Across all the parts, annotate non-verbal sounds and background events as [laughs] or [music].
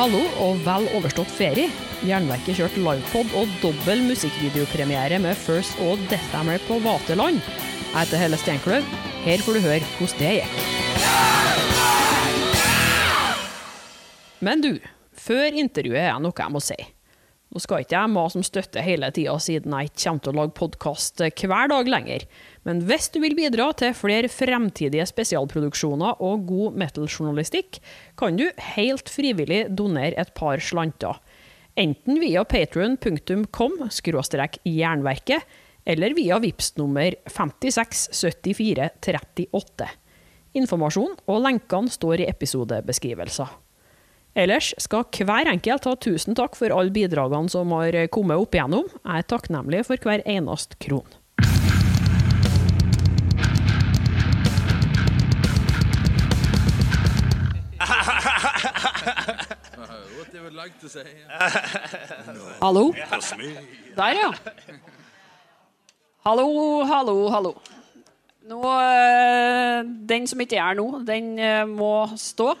Hallo og vel overstått ferie. Jernverket kjørte livepod og dobbel musikkvideopremiere med First og Deathhammer på Vaterland. Jeg heter Helle Steinkløv. Her får du høre hvordan det gikk. Men du, før intervjuet er noe jeg må si. Nå skal ikke jeg mase om støtte hele tida, siden jeg ikke kommer til å lage podkast hver dag lenger. Men hvis du vil bidra til flere fremtidige spesialproduksjoner og god metal-journalistikk, kan du helt frivillig donere et par slanter. Enten via patron.com jernverket, eller via VIPS nummer 567438. Informasjon og lenkene står i episodebeskrivelser. Ellers skal hver enkelt ha tusen takk for alle bidragene som har kommet opp igjennom. Jeg er takknemlig for hver eneste kron. What they would like to say. Hallo? Der, ja. Hallo, hallo, hallo. Nå, eh, den som ikke er nå, den eh, må stå.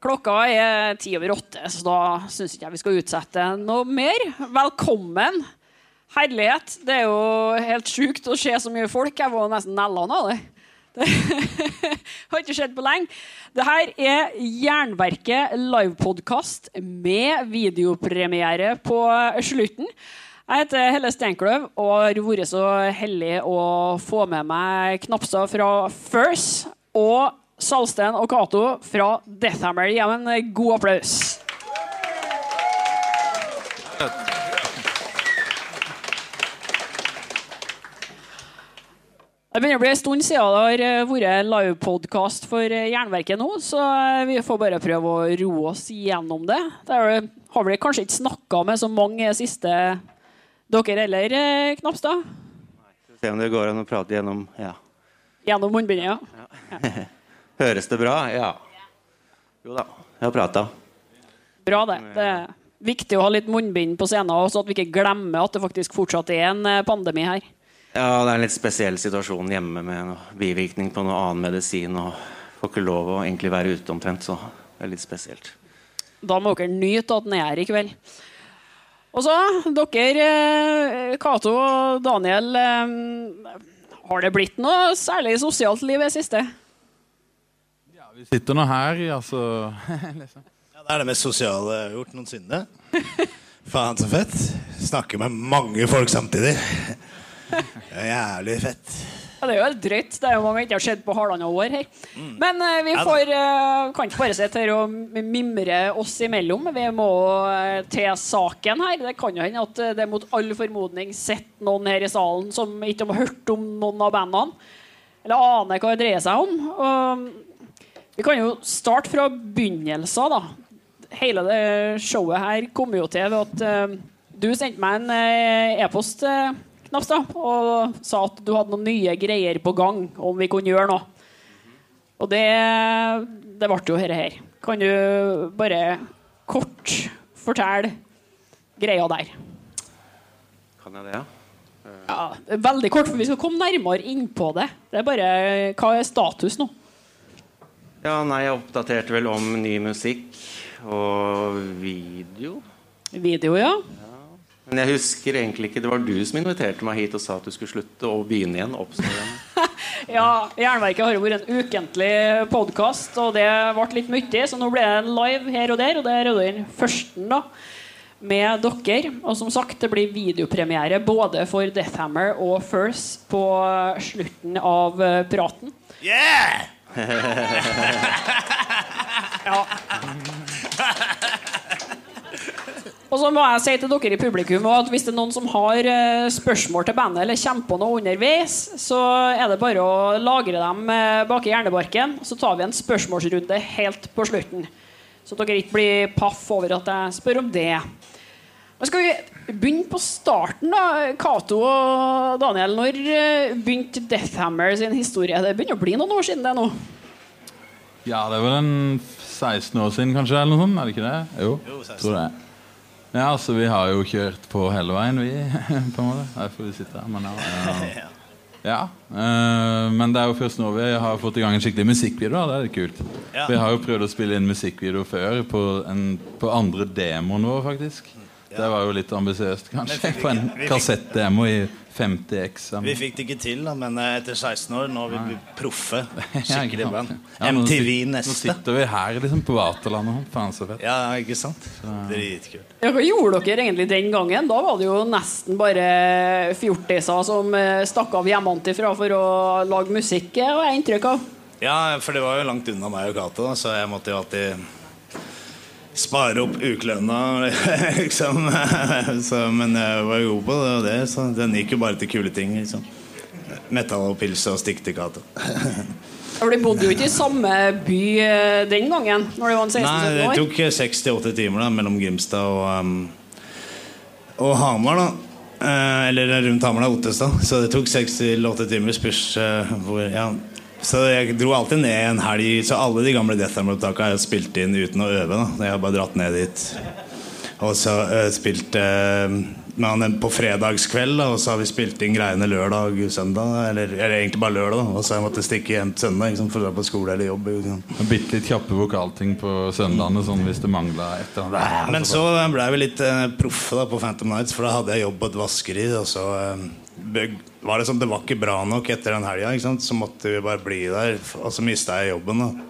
Klokka er ti over åtte, så da syns ikke jeg vi skal utsette noe mer. Velkommen. Herlighet. Det er jo helt sjukt å se så mye folk. Jeg var nesten nellene av det. [laughs] Har ikke skjedd på lenge. Det her er Jernverket livepodkast med videopremiere på slutten. Jeg heter Helle Steinkløv og har vært så heldig å få med meg Knapstad fra First og Salsten og Cato fra Deathhammer. Gi dem en god applaus. Det begynner å bli en stund siden det har eh, vært livepodkast for eh, Jernverket nå, så eh, vi får bare prøve å roe oss gjennom det. Det har vi kanskje ikke snakka med så mange siste dere heller, Knapstad? Se om det går an å prate gjennom Ja. Gjennom munnbindet, ja. [laughs] Høres det bra? Ja. Jo da, jeg har prata. Bra, det. Det er viktig å ha litt munnbind på scenen, så at vi ikke glemmer at det faktisk fortsatt er en pandemi her. Ja, det er en litt spesiell situasjon hjemme med noe bivirkning på noe annen medisin. Og får ikke lov å egentlig være ute omtrent, så det er litt spesielt. Da må dere nyte at den er her i kveld. Og så, dere, Cato og Daniel, har det blitt noe særlig sosialt liv i det siste? Ja, vi sitter nå her, altså. [laughs] Ja, det er det mest sosiale jeg har gjort noensinne. [laughs] Faen så fett. Snakker med mange folk samtidig. Det er jævlig fett. Ja, det er jo helt drøyt. Det er jo mange ikke har skjedd på halvannet år her. Men uh, vi får, uh, kan ikke bare sitte her og mimre oss imellom. Vi må uh, til saken her. Det kan jo hende at det mot all formodning sitter noen her i salen som ikke har hørt om noen av bandene. Eller aner hva det dreier seg om. Og vi kan jo starte fra begynnelsen, da. Hele det showet her kom jo til ved at du sendte meg en e-post. Knapstad, og sa at du hadde noen nye greier på gang, om vi kunne gjøre noe. Og det, det ble jo dette her. Kan du bare kort fortelle greia der? Kan jeg det, ja? Ja, Veldig kort, for vi skal komme nærmere inn på det. Det er bare, Hva er status nå? Ja, nei, jeg oppdaterte vel om ny musikk og video. Video, ja. Men jeg husker egentlig ikke Det var du som inviterte meg hit og sa at du skulle slutte og begynne igjen. [laughs] Ja, Jernverket har jo vært en ukentlig podkast, og det ble litt mye. Så nå ble det en live her og der, og det er den første da, med dere. Og som sagt, det blir videopremiere både for Deathhammer og First på slutten av eh, praten. Yeah! [laughs] Ja. [laughs] Og så må jeg si til dere i publikum at hvis det er noen som har eh, spørsmål til bandet, eller kommer på noe underveis, så er det bare å lagre dem eh, bak i hjernebarken. Så tar vi en spørsmålsrunde helt på slutten. Så dere ikke blir paff over at jeg spør om det. Men skal vi begynne på starten, da? Cato og Daniel. Når eh, begynte Deathhammer sin historie? Det begynner å bli noen år siden det nå. Ja, det er vel en 16 år siden, kanskje? eller noe sånt, Er det ikke det? Jo, Jo, 16. tror det. Ja, så vi har jo kjørt på hele veien, vi. [laughs] på en måte. Her får vi sitte her. Men ja, [laughs] ja. eh, men det er jo først nå vi har fått i gang en skikkelig musikkvideo. Da. Det er litt kult. Ja. Vi har jo prøvd å spille inn musikkvideo før på, en, på andre demoen vår, faktisk. Det var jo litt ambisiøst, kanskje. Fikk På en kassettdemo i 50X. Vi fikk det ikke til, da, men eh, etter 16 år Nå er vi proffe. [laughs] Skikkelig ikke band. Ja, MTV neste. Nå sitter vi her liksom på Vaterlandet. Faen så fett. Ja, ikke sant? Dritkult. Ja, hva gjorde dere egentlig den gangen? Da var det jo nesten bare fjortiser som eh, stakk av hjemmefra for å lage musikk, har jeg inntrykk av. Ja, for det var jo langt unna meg og Cato, så jeg måtte jo alltid spare opp ukelønna, [laughs] liksom. Så, men jeg var god på det, og det, så den gikk jo bare til kule ting, liksom. Metall og pils og stikk til Cato. For de bodde jo ikke i samme by eh, den gangen. Når de var 16-17 Nei, det tok 6-8 timer da mellom Grimstad og, um, og Hamar. da Eh, Eller rundt Hamar, da, Ottestad. Så det tok 6-8 timer. Spørs Uh, hvor ja. Så jeg dro alltid ned en helg. Så alle de gamle Death Arm-opptakene har jeg spilt inn uten å øve. da Jeg har bare dratt ned dit. Og så uh, spilt uh, man på fredagskveld, da, og så har vi spilt inn greiene lørdag søndag. Eller, eller egentlig bare lørdag, da. og så har jeg måttet stikke hjem til søndag liksom, for å dra på skole eller jobb. Liksom. Bitte litt kjappe vokalting på søndagene sånn hvis det mangla et eller annet. Men så ble vi litt uh, proffe da på Phantom Nights, for da hadde jeg jobb på et vaskeri. Og så eh, bøg- var det sånn, det var ikke bra nok etter den helga, så måtte vi bare bli der. Og så mista jeg jobben. da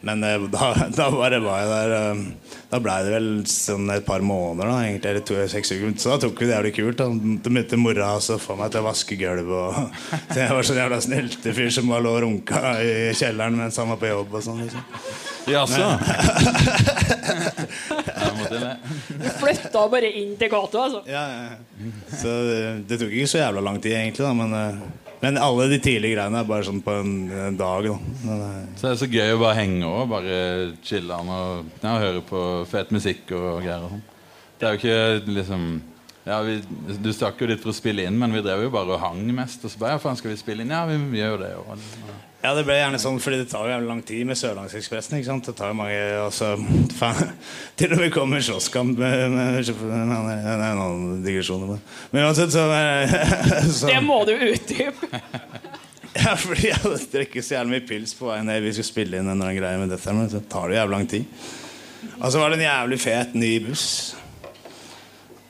Men eh, [laughs] da, da bare var jeg der eh, Da blei det vel sånn et par måneder, da egentlig, eller to, seks uker. Så da tok vi det jævlig kult. da møtte mora og så få meg til å vaske gulv. Og, [laughs] så jeg var sånn jævla snyltefyr som bare lå og runka i kjelleren mens han var på jobb. og sånn liksom. Jaså? Du flytta bare inn til gata, altså. Ja, ja, ja. Så det, det tok ikke så jævla lang tid, egentlig. Da, men, eh, men alle de tidlige greiene er bare sånn på en, en dag. Da. Eh, Så det er så gøy å bare henge og bare chille og ja, høre på fet musikk og greier. og sånn. Det er jo ikke liksom ja, vi, Du stakk jo litt for å spille inn, men vi drev jo bare og hang mest. Og så bare, ja, faen, skal vi spille inn? Ja, vi, vi gjør jo det. Og, ja, det ble gjerne sånn, fordi det tar jo jævlig lang tid med Sørlandsekspressen. ikke sant? Det tar jo mange, altså, faen, Til og med kommer slåsskamp med, med, med, med Det er en annen digresjon. Men, men uansett, så, så Det må du utdype. Ja, fordi jeg hadde drukket så jævlig mye pils på vei ned. Vi skulle spille inn en eller annen greie med dette, men så tar det jævlig lang tid. Og så var det en jævlig fet ny buss.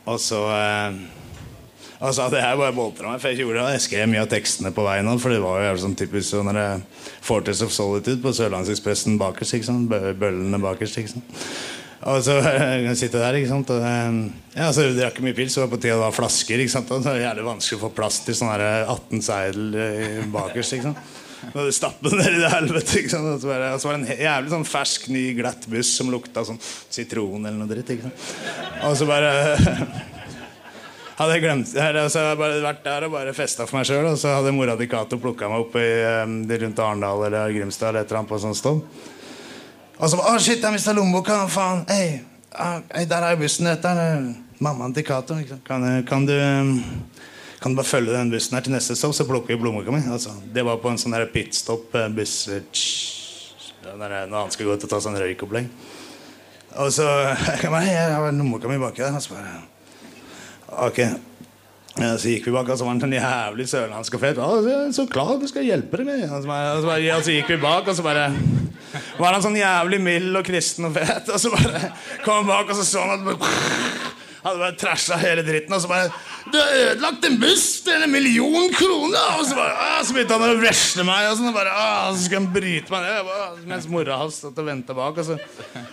Og så eh, Og så hadde jeg bare boltra meg, for jeg gjorde det. Jeg skrev mye av tekstene på veien òg, for det var jo sånn typisk sånn Fortress of Solitude på Sørlandsekspressen bakerst. ikke sant? Bøllene bakerst. ikke sant? Og så kan sitter jeg der, ikke sant. Og, eh, ja, så drakk jeg mye pils, så det på tide å ha flasker. ikke sant? Og det var jævlig vanskelig å få plass til sånn 18 seidel eh, bakerst. ikke sant? Og stappet ned i det helvete. ikke sant? Og så var det, og en jævlig sånn fersk, ny, glatt buss som lukta sånn sitron eller noe dritt. ikke sant? Og så bare [laughs] hadde jeg glemt her, Så hadde jeg bare vært der og bare festa for meg sjøl. Og så hadde mora til Cato plukka meg opp i, rundt Arendal eller Grimstad eller et eller annet på sånn stål. Og så bare, å shit, jeg mista lommeboka. Faen. Hei, hey, der er jo bussen. Dette er mammaen til Cato. Kan, kan du um, kan du bare følge den bussen her til neste stopp, så plukker vi lommeboka mi? Altså, det var på en sånn pitstop-buss. Når han skal gå ut og ta sånn røykopplegg. Og så jeg bare, jeg har lommeboka mi baki der. Og så bare Ok. Så gikk vi bak, og så var han sånn jævlig sørlandsk og fet. «Ja, så- Så klar, du skal hjelpe deg med. Og så, bare, og så, bare, ja, så gikk vi bak, og så bare var han sånn jævlig mild og kristen og fet. Og så bare kom han bak, og så så han at hadde bare trasha hele dritten. Og så bare 'Du har ødelagt en buss til en million kroner!' Og så, bare, så begynte han å vesle meg, og, sånn, og bare, så skulle han bryte meg ned. Mens mora hans satt og venta bak. Og så,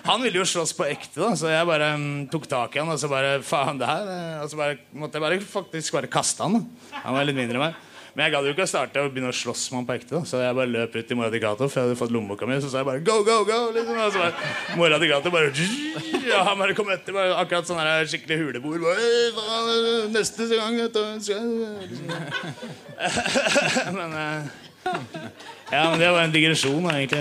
han ville jo slåss på ekte, da, så jeg bare um, tok tak i han og så bare Faen, det her eh», Og så bare, måtte jeg bare faktisk bare kaste han. da Han var litt mindre enn meg. Men jeg gadd jo ikke å starte å begynne å slåss med han på ekte. da Så jeg bare løp ut til mora til Cato, for jeg hadde fått lommeboka mi. Så sa jeg bare 'go, go, go'. Liksom. Og så bare, mora til Cato bare Ja, han bare kom etter. Bare, akkurat sånn her skikkelig huleboer. Bare, neste gang liksom. [laughs] Men eh, Ja, men Det var en digresjon, da, egentlig.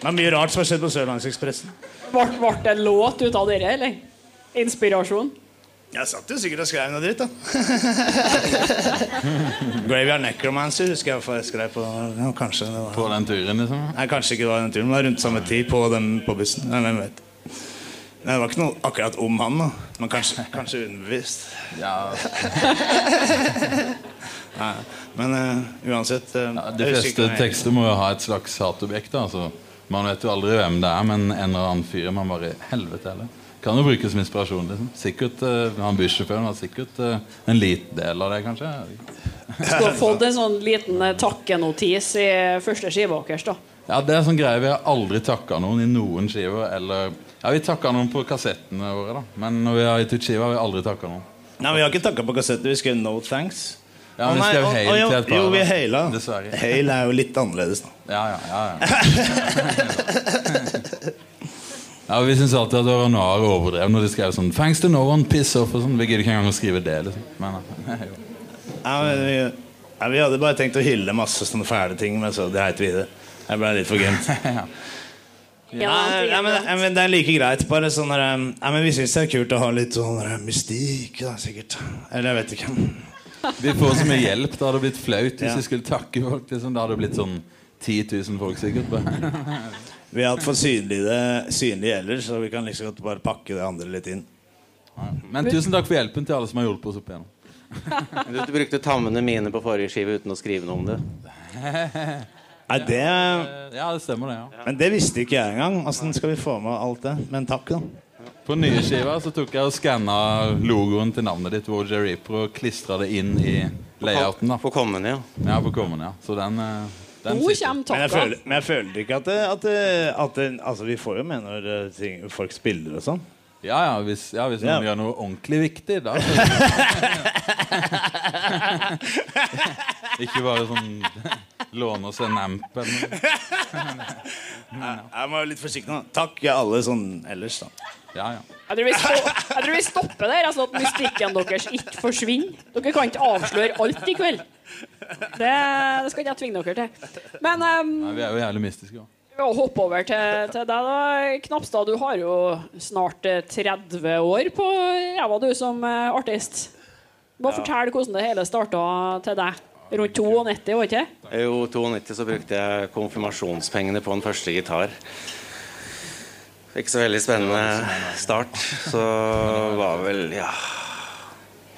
Det er mye rart som har skjedd på Sørlandsekspressen. Ble det en låt ut av dere, eller? Inspirasjon? Jeg satt jo sikkert og skrev noe dritt, da. [laughs] Graveyard Necromancer husker jeg jeg skrev på. Ja, kanskje det var På den turen, liksom. Nei, kanskje ikke det var den turen, men det var rundt samme tid på, den, på bussen. Nei, hvem vet. Nei, det var ikke noe akkurat om han, da. Men kanskje, kanskje underbevist. [laughs] Ja, [laughs] Nei, men uh, uansett uh, ja, De fleste tekster må jo ha et slags hatobjekt. Altså. Man vet jo aldri hvem det er, men en eller annen fyr man bare Helvete heller. Kan jo brukes som inspirasjon. liksom. Sikkert uh, Han bussjåføren har sikkert uh, en liten del av det, kanskje. [laughs] Skulle ha fått en sånn liten uh, takkenotis i første skiva deres, da. Ja, det er sånn greie Vi har aldri takka noen i noen skiver. Eller Ja, vi takka noen på kassettene våre, da. Men når vi har gitt ut skiva, har vi aldri takka noen. Nei, Vi har ikke takka på kassetter. Vi skrev No Thanks. Ja, men vi skrev Hail til et par, Jo, vi haila. Dessverre. Hail er jo litt annerledes, da. Ja, ja, ja, ja. [laughs] [laughs] ja Vi syns alltid at Oranar overdrev når de skrev sånn 'Thanks to no one, piss off' og sånn. Vi gidder ikke engang å skrive det. liksom Men [laughs] jo. Ja, men vi, ja, vi hadde bare tenkt å hylle masse sånne fæle ting, men så dreit vi i det. Jeg ble litt for gømt. [laughs] Ja, Ja, ja, men, det er like greit. Bare sånn der, ja, men Vi syns det er kult å ha litt sånn der mystikk, da, sikkert. Eller jeg vet ikke. [laughs] Vi får så mye hjelp. Det hadde blitt flaut hvis Ja. vi skulle takke folk. Liksom. Det hadde blitt sånn 10 000 folk sikkert. Vi er synlig det synlig ellers, så vi kan liksom godt bare pakke det andre litt inn. Men tusen takk for hjelpen til alle som har hjulpet oss opp igjennom. Du, [laughs] du brukte tammene mine på forrige skive uten å skrive noe om det. Nei, det Ja, det stemmer, det. ja Men det visste ikke jeg engang. Åssen skal vi få med alt det? Men takk, da. På nye skiva så tok jeg og skanna logoen til navnet ditt, Roger Reaper, og klistra det inn i layouten. da På kommende, ja. Ja, på kommende, ja. Så den, eh, den Nå sitter. kommer Men jeg føler, men jeg føler ikke at, det, at, det, at det, Altså, vi får jo med når eh, ting, folk spiller og sånn. Ja, ja, hvis, ja, hvis Ja. noen gjør noe ordentlig viktig, da [laughs] Ikke bare sånn låne oss en amp eller noe. [laughs] Jeg må være litt forsiktig nå. Takk ja, alle sånn ellers, da. Ja, ja. Jeg tror, vi jeg tror vi stopper der, sånn at mystikken deres ikke forsvinner. Dere kan ikke avsløre alt i kveld. Det, det skal ikke jeg tvinge dere til. Men um, Nei, vi er jo jævlig mystiske. da. vi må hoppe over til, til deg, da. Knapstad, du har jo snart eh, 30 år på ræva, du, som eh, artist. Bare fortell hvordan det hele starta til deg. Rundt 92, var ikke? Jo, 92 så brukte jeg konfirmasjonspengene på en første gitar. Ikke så veldig spennende start. Så var vel ja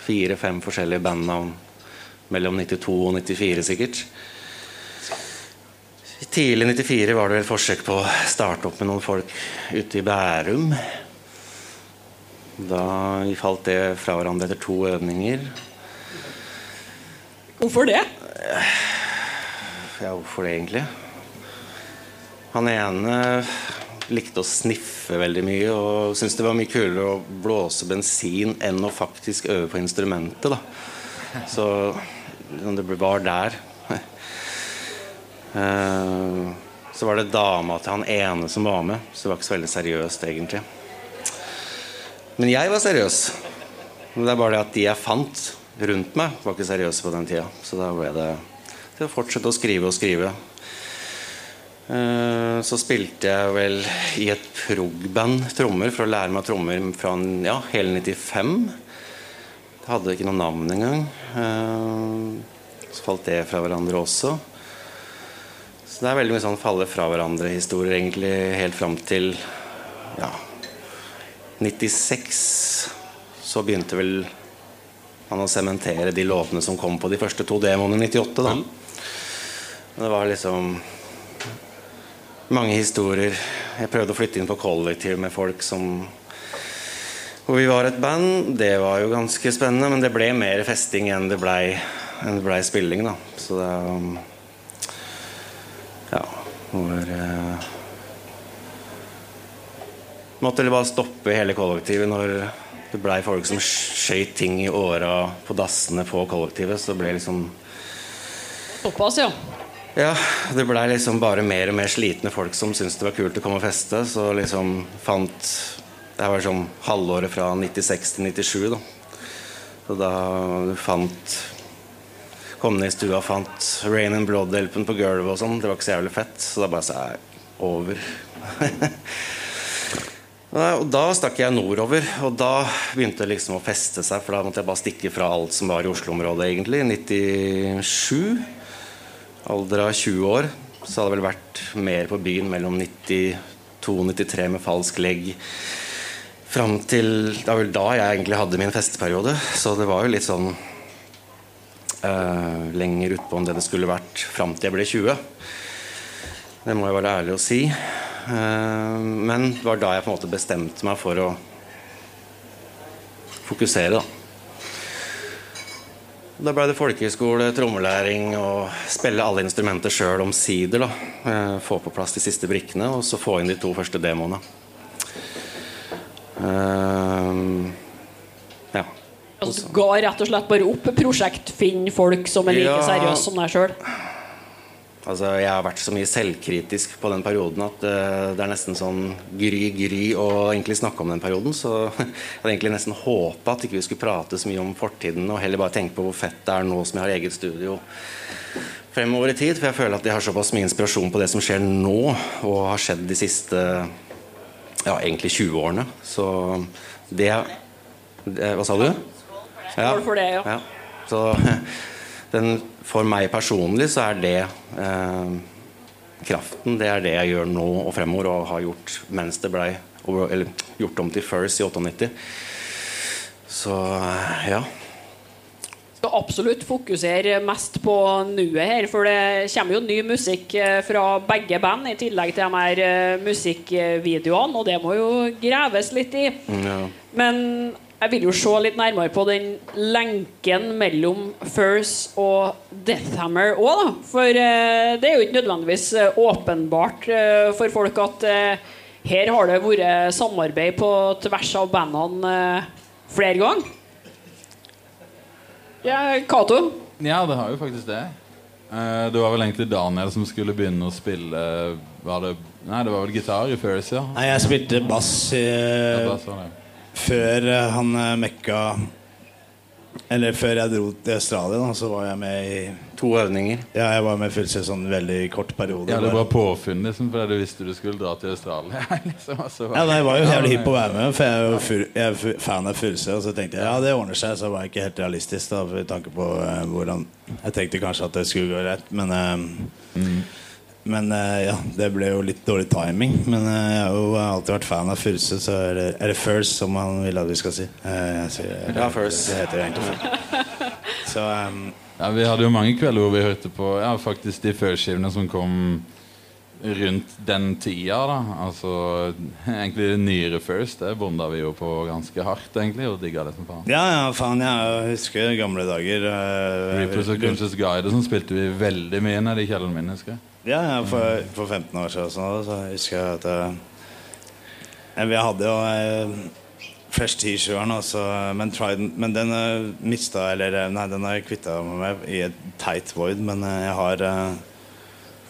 fire-fem forskjellige bandnavn mellom 92 og 94 sikkert. Tidlig 94 var det vel forsøk på å starte opp med noen folk ute i Bærum. Da falt det fra hverandre etter to øvninger. Hvorfor det? Ja, hvorfor det egentlig? Han ene likte å sniffe veldig mye og syntes det var mye kulere å blåse bensin enn å faktisk øve på instrumentet. da. Så det var der. Eh, Så var det dama til han ene som var med, så det var ikke så veldig seriøst, egentlig. Men jeg var seriøs. Men det er bare det at de jeg fant rundt meg, var ikke seriøse på den tida. Så da ble det til å fortsette å skrive og skrive. Eh, Så spilte jeg vel i et prog-band trommer for å lære meg trommer fra ja, hele 95. Jeg hadde ikke noe navn engang. Eh, Så falt det fra hverandre også. Så det er veldig mye sånn falle fra hverandre-historier egentlig helt fram til ja, 96. Så begynte vel han å sementere de låtene som kom på de første to demoene i 98. da. Men Det var liksom mange historier. Jeg prøvde å flytte inn på kollektiv med folk som Hvor vi var et band. Det var jo ganske spennende, men det ble mer festing enn det blei ble spilling, da. Så det um, Ja. Hvor eh, Måtte bare stoppe hele kollektivet når det blei folk som skøyt ting i åra på dassene på kollektivet. Så det ble liksom Såpass, ja. Ja, det blei liksom bare mer og mer slitne folk som syntes det var kult å komme og feste. Så liksom fant Det var sånn halvåret fra 96 til 97, da. Så da fant kom ned i stua og fant Rain and Blood-hjelpen på gulvet og sånn. Det var ikke så jævlig fett. Så da bare sa jeg over. [laughs] og da stakk jeg nordover, og da begynte det liksom å feste seg. For da måtte jeg bare stikke fra alt som var i Oslo-området, egentlig. 97. Alder av 20 år. Så hadde det vel vært mer på byen mellom 92-93 med falsk legg. Fram til Det var vel da jeg egentlig hadde min festeperiode. Så det var jo litt sånn uh, lenger utpå enn det det skulle vært fram til jeg ble 20. Det må jeg være ærlig å si. Uh, men det var da jeg på en måte bestemte meg for å fokusere. da da ble det folkehøyskole, trommelæring og spille alle instrumenter sjøl omsider. Uh, få på plass de siste brikkene og så få inn de to første demoene. Uh, ja. Altså, du ga rett og slett bare opp prosjekt, finn folk som er like Ja. seriøse som deg sjøl? Altså, jeg har vært så mye selvkritisk på den perioden at uh, det er nesten sånn gry-gry å egentlig snakke om den perioden. Så [laughs] jeg hadde egentlig nesten håpa at ikke vi skulle prate så mye om fortiden, og heller bare tenke på hvor fett det er nå som jeg har eget studio fremover i tid. For jeg føler at jeg har såpass mye inspirasjon på det som skjer nå, og har skjedd de siste ja, egentlig 20 årene. Så det, det Hva sa du? Ja. Skål for det, ja. Så [laughs] den, for meg personlig så er det eh, kraften. Det er det jeg gjør nå og fremover, og har gjort mens det blei Eller gjort om til First i 98. Så ja. Du skal absolutt fokusere mest på nuet her, for det kommer jo ny musikk eh, fra begge band, i tillegg til de her eh, musikkvideoene, og det må jo graves litt i. ja. Men jeg vil jo se litt nærmere på den lenken mellom First og Deathhammer òg, da. For eh, det er jo ikke nødvendigvis eh, åpenbart eh, for folk at eh, her har det vært samarbeid på tvers av bandene eh, flere ganger. Ja, Cato. Ja, det har jo faktisk det. Eh, det var vel egentlig Daniel som skulle begynne å spille var det, Nei, det var vel gitar i First, ja. Nei, jeg spilte bass i, Ja, bass var det. Før eh, han eh, mekka Eller før jeg dro til Australia, da, så var jeg med i To øvninger. Ja, jeg var med i Fullse sånn veldig kort periode. Ja, det var påfunn liksom, fordi du visste du skulle dra til Australia. [laughs] liksom, altså, var- Ja, nei, Jeg var jo jævlig hypp på å være med, for jeg er jo full, jeg er fan av Fullse. Og så tenkte jeg ja, det ordner seg. Så var jeg ikke helt realistisk da, I tanke på uh, hvordan Jeg tenkte kanskje at det skulle gå rett, men eh, Men eh, ja, det ble jo litt dårlig timing. Men eh, jeg har jo alltid vært fan av Furse, så er det, er det First, som han vil at vi skal si. Eh, jeg sier, Ja, First. Det heter jo egentlig First. Så um, Ja, Vi hadde jo mange kvelder hvor vi hørte på ja, faktisk de førskivene som kom rundt den tida. da Altså Egentlig det nyere First Det bonda vi jo på ganske hardt, egentlig, og digga det som faen. ja, ja, faen, jeg husker gamle dager. Uh, Reapers of Conscious Guide som spilte vi veldig mye nede i kjelleren min. husker jeg Ja, for, for 15 år siden sånn, så husker jeg at eh, eh, Vi hadde jo jeg, Fresh T-skjorten men, Trident, men den uh, mista Eller eh, nei, den har jeg kvitta meg med i et tight void, men eh, jeg har eh,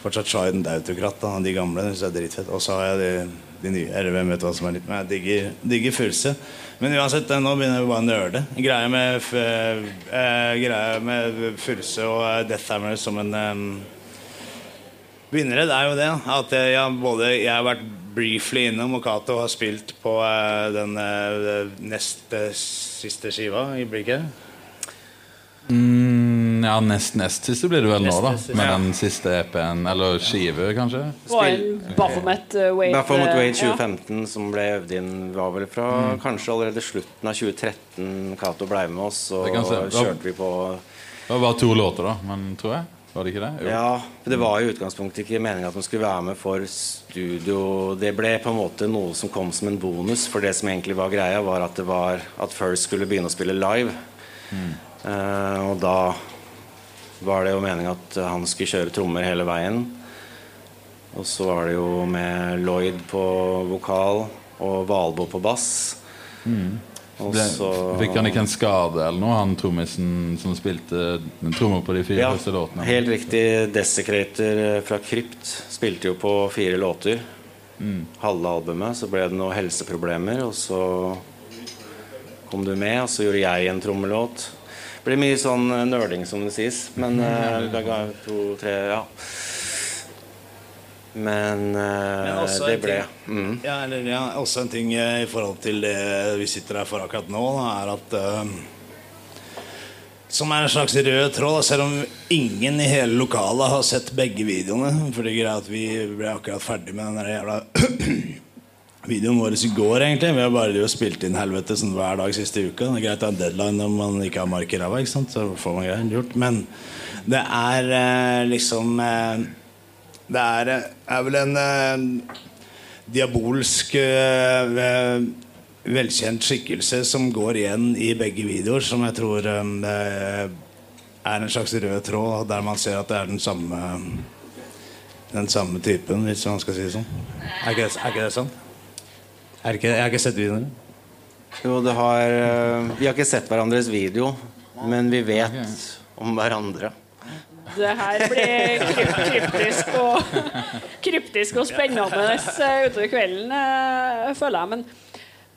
fortsatt Trident Autokrat, da, de gamle. Det er dritfett. Og så har jeg de, de nye. Eller hvem vet hva som er litt mer. Jeg digger, digger Fullse. Men uansett, eh, nå begynner jeg bare å nøle. Greia med, eh, greia med Fullse og Death Hammer som en eh, Vinnere, det er jo det. At jeg, både, jeg har vært briefly innom, og Cato har spilt på eh, den eh, nest eh, siste skiva i blikket. Mm, ja, nest nest siste blir det vel nå, da. nest. Med Ja. den siste EP-en. Eller skive, kanskje. var en Baphomet uh, Wade. Baphomet eh, Wade ja. 2015, som ble øvd inn, var vel fra Mm. kanskje allerede slutten av 2013. Cato ble med oss, og kjørte vi på Det var bare to låter, da. Men tror jeg. Var det ikke det? Jo. Ja, det var i utgangspunktet ikke meningen at de skulle være med for studio. Det ble på en måte noe som kom som en bonus, for det som egentlig var greia, var at det var at First skulle begynne å spille live. Eh, og da var det jo meningen at han skulle kjøre trommer hele veien. Og så var det jo med Lloyd på vokal og Valbo på bass. Og Ble, fikk han ikke en skade eller noe, han trommisen som spilte trommer på de fire Ja, første låtene? helt riktig. Desecrator fra Krypt spilte jo på fire låter. Halve albumet. Så ble det noen helseproblemer, og så kom du med, og så gjorde jeg en trommelåt. Det blir mye sånn eh, nerding, som det sies. Men uh, [laughs] det ga to, tre, ja. Men, uh, Men også det ble mm. Ja, eller, ja, også en ting eh, i forhold til det vi sitter her for akkurat nå, er at uh, Som er en slags rød tråd, selv om ingen i hele lokalet har sett begge videoene. For det er greit at vi ble akkurat ferdig med den der jævla [clears throat] videoen vår i går, egentlig. Vi har bare spilt inn helvete sånn hver dag siste uka. Det er greit å ha en deadline når man ikke har mark i ræva, så får man greier gjort. Men det er eh, liksom eh, Det er, eh, er vel en eh, diabolsk eh, eh, velkjent skikkelse som går igjen i begge videoer, som jeg tror er en slags rød tråd, der man ser at det er den samme den samme typen, hvis man skal si det sånn. Er ikke det, er ikke det sånn? Er ikke, jeg har ikke sett videoene. Jo, det har Vi har ikke sett hverandres video, men vi vet om hverandre. Det her blir kryptisk og, kryptisk og spennende eh, utover kvelden, eh, føler jeg. Men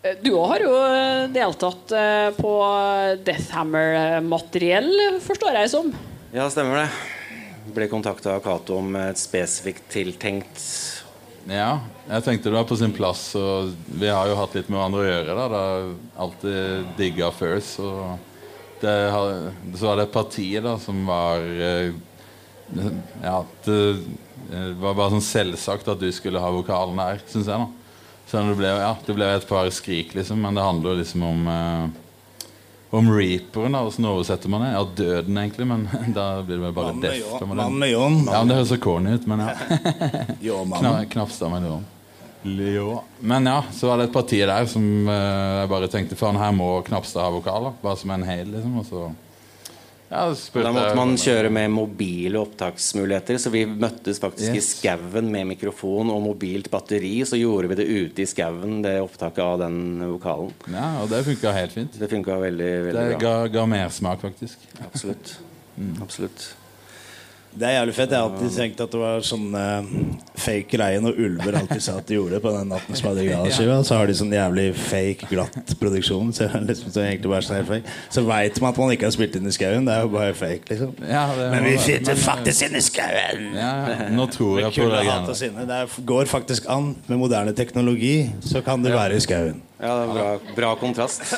eh, du har jo deltatt på Deathhammer-materiell, forstår jeg som. Ja, stemmer det. Ble kontakta av Cato om et spesifikt tiltenkt Ja, jeg tenkte det var på sin plass. Og vi har jo hatt litt med hverandre å gjøre. da Det er alltid digga First. Og det så var det et parti da som var eh, Ja, det, det var bare sånn selvsagt at du skulle ha vokalen her, syns jeg. da Så det ble, ja, det ble et par skrik, liksom, men det handler liksom om eh, om reaperen, da, hvordan oversetter man det? Ja, døden, egentlig, men [laughs] da blir det vel bare death. Mannen med. Ja, men Det høres så corny ut, men ja. [laughs] Jo, Kna, Ljå. Men ja, så var det et parti der som eh, jeg bare tenkte Faen, her må Knapstad ha vokaler. Bare som en hel, liksom. Og så ja, Da måtte man kjøre med mobile opptaksmuligheter, så vi møttes faktisk i Yes. skauen med mikrofon og mobilt batteri. Så gjorde vi det ute i skauen, det opptaket av den vokalen. Ja, og det funka helt fint. Det funka veldig, Det veldig bra. ga, ga mersmak, faktisk. Absolutt. [laughs] Absolutt. Det er jævlig fett. Jeg har alltid tenkt at det var sånn eh, fake greie når Ulver alltid sa at de gjorde det på den natten som hadde Gala-skiva. Så har de sånn jævlig fake, glatt produksjon. Så, det liksom, så, egentlig bare sånn helt fake. så veit man at man ikke har spilt inn i skauen. Det er jo bare fake, liksom. Ja, Men vi sitter faktisk inne i skauen! Ja, ja. Nå tror jeg på det. greiene. Det går faktisk an. Med moderne teknologi så kan du være i skauen. Ja, det er bra, bra kontrast. [laughs]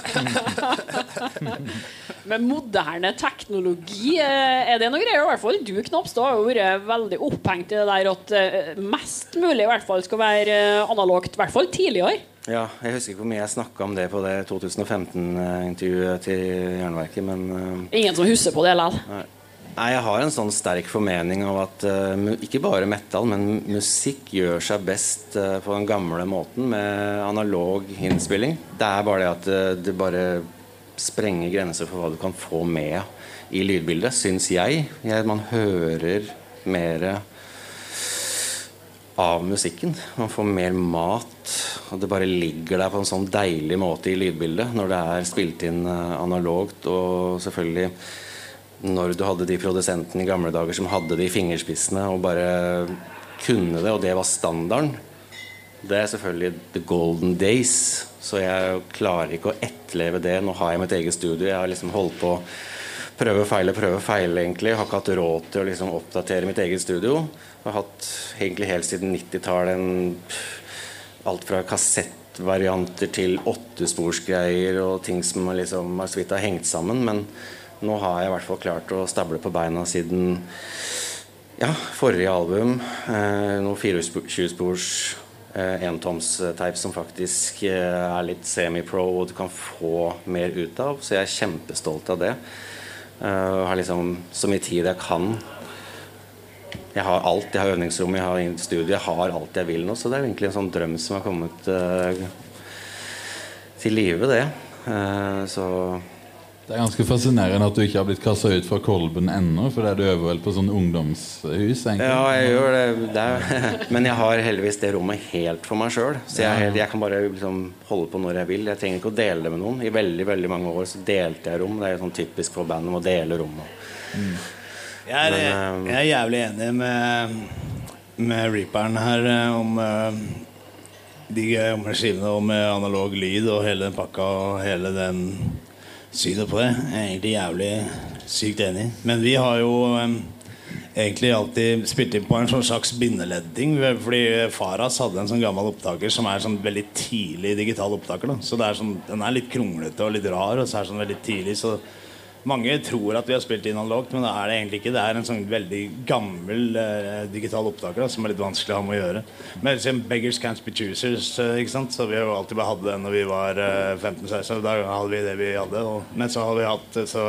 [laughs] Med moderne teknologi, eh, er det noe greier? I hvert fall du, Knapstad, har jo vært veldig opphengt i det der at eh, mest mulig i hvert fall skal være eh, analogt. I hvert fall tidligere. Ja, jeg husker ikke hvor mye jeg snakka om det på det 2015-intervjuet til Jernverket, men Ingen som husker på det likevel. Nei, jeg har en sånn sterk formening av at uh, ikke bare metal, men musikk gjør seg best uh, på den gamle måten med analog innspilling. Det er bare det at uh, det bare sprenger grenser for hva du kan få med i lydbildet, syns jeg. jeg. Man hører mer av musikken. Man får mer mat. Og det bare ligger der på en sånn deilig måte i lydbildet når det er spilt inn eh, analogt. Og selvfølgelig når du hadde de produsentene i gamle dager som hadde de fingerspissene og bare kunne det, og det var standarden. Det er selvfølgelig the golden days. Så jeg klarer ikke å etterleve det. Nå har jeg mitt eget studio. Jeg har liksom holdt på prøve og feile, prøve og feile, egentlig. Jeg har ikke hatt råd til å liksom oppdatere mitt eget studio. Jeg har hatt egentlig helt siden 90-tallet alt fra kassettvarianter til åttesporsgreier og ting som liksom har så vidt har hengt sammen. Men nå har jeg i hvert fall klart å stable på beina siden ja, forrige album. Eh, noen 24-spors eh, entomsteip som faktisk eh, er litt semi-pro, og du kan få mer ut av. Så jeg er kjempestolt av det. Jeg har liksom så mye tid jeg kan. Jeg har alt. Jeg har øvingsrom, jeg har studio, jeg har alt jeg vil nå. Så det er egentlig en sånn drøm som har kommet uh, til live, det. Uh, så Det er ganske fascinerende at du ikke har blitt kasta ut fra Kolben ennå, er du øver vel på sånn ungdomshus? egentlig Ja, jeg gjør det. det er, men jeg har heldigvis det rommet helt for meg sjøl. Så jeg, helt- jeg kan bare liksom holde på når jeg vil. Jeg trenger ikke å dele det med noen. I veldig veldig mange år så delte jeg rom. Det er jo sånn typisk for band om å dele rom. Jeg er, Men, eh, jeg er jævlig enig med, med Reaperen her eh, om eh, de gamle skivene og med analog lyd og hele den pakka og hele den si det på det. Jeg er egentlig jævlig sykt enig. Men vi har jo um, egentlig alltid spilt inn på en sånn slags bindeledding. Fordi Faras hadde en sånn gammel opptaker som er sånn veldig tidlig digital opptaker. Da. Så er sånn, Den er litt kronglete og litt rar, og så er det sånn veldig tidlig. Så mange tror at vi har spilt inn analogt, men det er det egentlig ikke. Det er en sånn veldig gammel eh, digital opptaker da, som er litt vanskelig å ha med å gjøre. Men liksom, Beggars Can't Be Choosers, eh, ikke sant? så vi har jo alltid bare hatt den når vi var eh, 15-16. Da hadde vi det vi hadde. Og, men så har vi hatt eh, så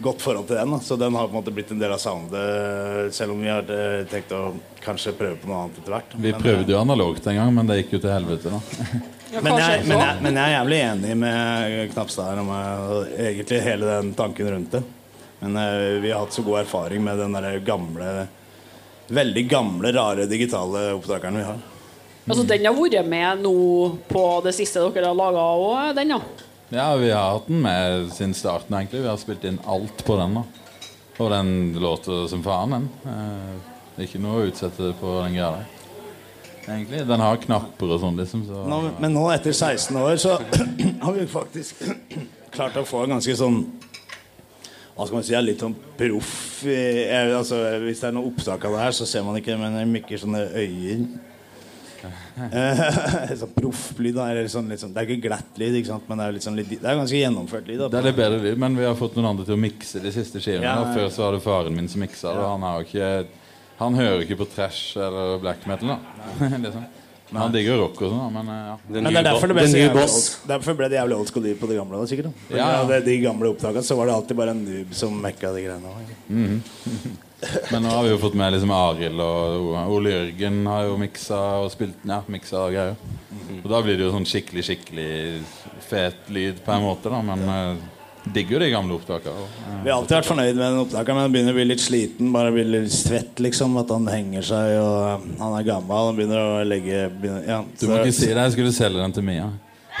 godt forhold til den. Da. Så den har på en måte blitt en del av soundet, selv om vi har eh, tenkt å kanskje prøve på noe annet etter hvert. Vi Men, prøvde jo analogt en gang, men det gikk jo til helvete. da [laughs] Ja, men jeg, men, jeg, men jeg er jævlig enig med Knapstad her om eh, egentlig hele den tanken rundt det. Men uh, vi har hatt så god erfaring med den der gamle Veldig gamle, rare digitale opptakeren vi har. Altså, den har vært med nå på det siste dere har laga òg, den, ja. Ja, vi har hatt den med siden starten, egentlig. Vi har spilt inn alt på den. da Og den låter som faen, den. Eh, det er ikke noe å utsette på den greia der. Egentlig. Den har knapper og sånn, liksom. Så, Nå, men nå etter 16 år så [clears throat] har vi faktisk [clears throat] klart å få en ganske sånn Hva skal man si? Litt sånn proff altså, Hvis det er noe opptak av det her, så ser man ikke, men det er mye sånne øyer. Eh, [laughs] sånn Profflyd. Sånn, sånn, det er ikke glatt lyd, ikke men det er, sånn, litt, det er ganske gjennomført lyd. Da. Det er litt bedre lyd, men vi har fått noen andre til å mikse de siste skivene. Ja, ja, ja. Før så var det faren min som miksa det. og Han, har jo ikke, han hører ikke på trash eller black metal. da [laughs] liksom. Men Han digger rock og sånn, men eh, ja. Men det er derfor det ble, så jævlig old, derfor ble det jævlig old school på det gamle. Da, sikkert da. Ja, ja. det- De gamle opptakene så var det alltid bare en noob som mekka de greiene. også. [laughs] Men nå har vi jo fått med liksom Arild og Ole Jørgen har jo miksa og spilt ja, miksa og greier. Og da blir det jo sånn skikkelig, skikkelig fet lyd på en måte, da. Men eh, digger jo de gamle opptakene. Vi har alltid vært fornøyd med den opptakeren, men han begynner å bli litt sliten. Bare bli litt svett, liksom. At han henger seg, og han er gammel. Han begynner å legge begynner, ja, Du må ikke si det. Jeg skulle selge den til Mia. [laughs]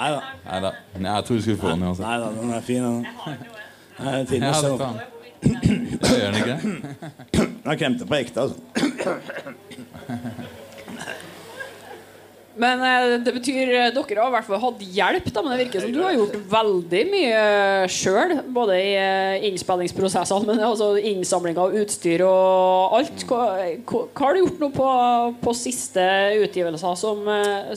Nei da. Nei. Jeg tror du skulle få den uansett. Nei da, den er fin, den. Det er Ja, å se gjør den ikke det? [clears throat] Han kremte på ekte, altså. [clears throat] [clears throat] Men eh, det betyr eh, dere har i hvert fall hatt hjelp, da, men det virker som du har gjort veldig mye sjøl. Både i eh, innspillingsprosessene, men altså innsamling av utstyr og alt. Hva, hva, har du gjort nå på, på siste utgivelser som,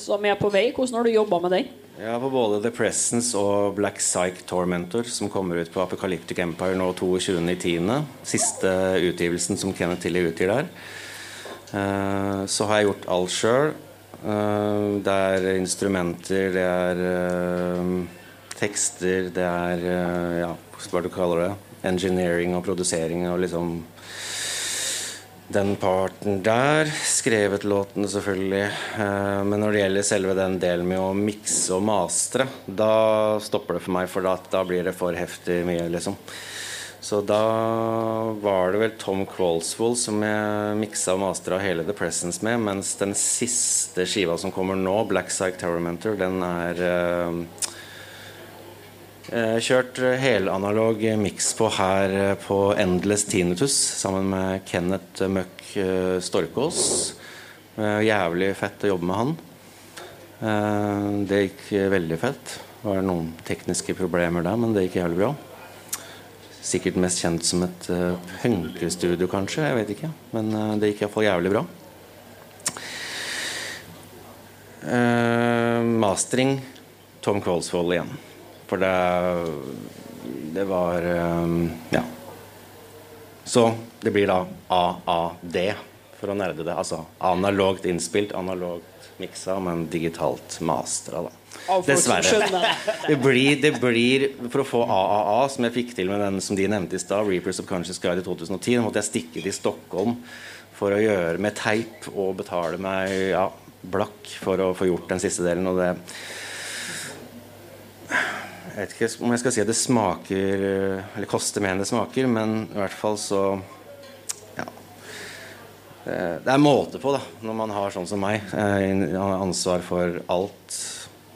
som er på vei? Hvordan har du jobba med den? Ja, på både The Presence og Black Psych Tormentor, som kommer ut på Apocalyptic Empire nå 22.10. Siste utgivelsen som Kenneth Tilly utgir der. Så har jeg gjort alt sjøl. Det er instrumenter, det er eh, tekster, det er eh, Ja, hva du kaller det? Engineering og produsering og liksom den parten der. Skrevet låtene, selvfølgelig. Eh, Men når det gjelder selve den delen med å mikse og mastre, da stopper det for meg, for da blir det for heftig mye, liksom. Så da var det vel Tom Qualsvold som jeg miksa og mastra hele The Presence med, mens den siste skiva som kommer nå, Black Psych Terramentor, den er eh, Eh, Kjørt helanalog miks på her eh, på Endless Tinnitus sammen med Kenneth Møck eh, Storkås. Jævlig fett å jobbe med han. Det gikk veldig fett. Det var noen tekniske problemer der, men det gikk jævlig bra. Sikkert mest kjent som et uh, punkestudio, kanskje. Jeg vet ikke. Men uh, det gikk iallfall jævlig bra. Uh, mastering Tom Kvalsvold igjen. For det Det var eh, Ja. Så det blir da AAD, for å nerde det. Altså analogt innspilt, analogt miksa, men digitalt mastra, da. Skjønner [laughs] det. Blir, det blir For å få AAA, som jeg fikk til med den som de nevnte i stad, Reapers of Conscious Guide i 2010, da måtte jeg stikke til Stockholm for å gjøre med teip og betale meg ja, blakk for å få gjort den siste delen. Og det Jeg vet ikke om jeg skal si at det smaker Eller koster mer enn det smaker, men i hvert fall så Ja. Det er måte på, da, når man har sånn som meg. Jeg har ansvar for alt.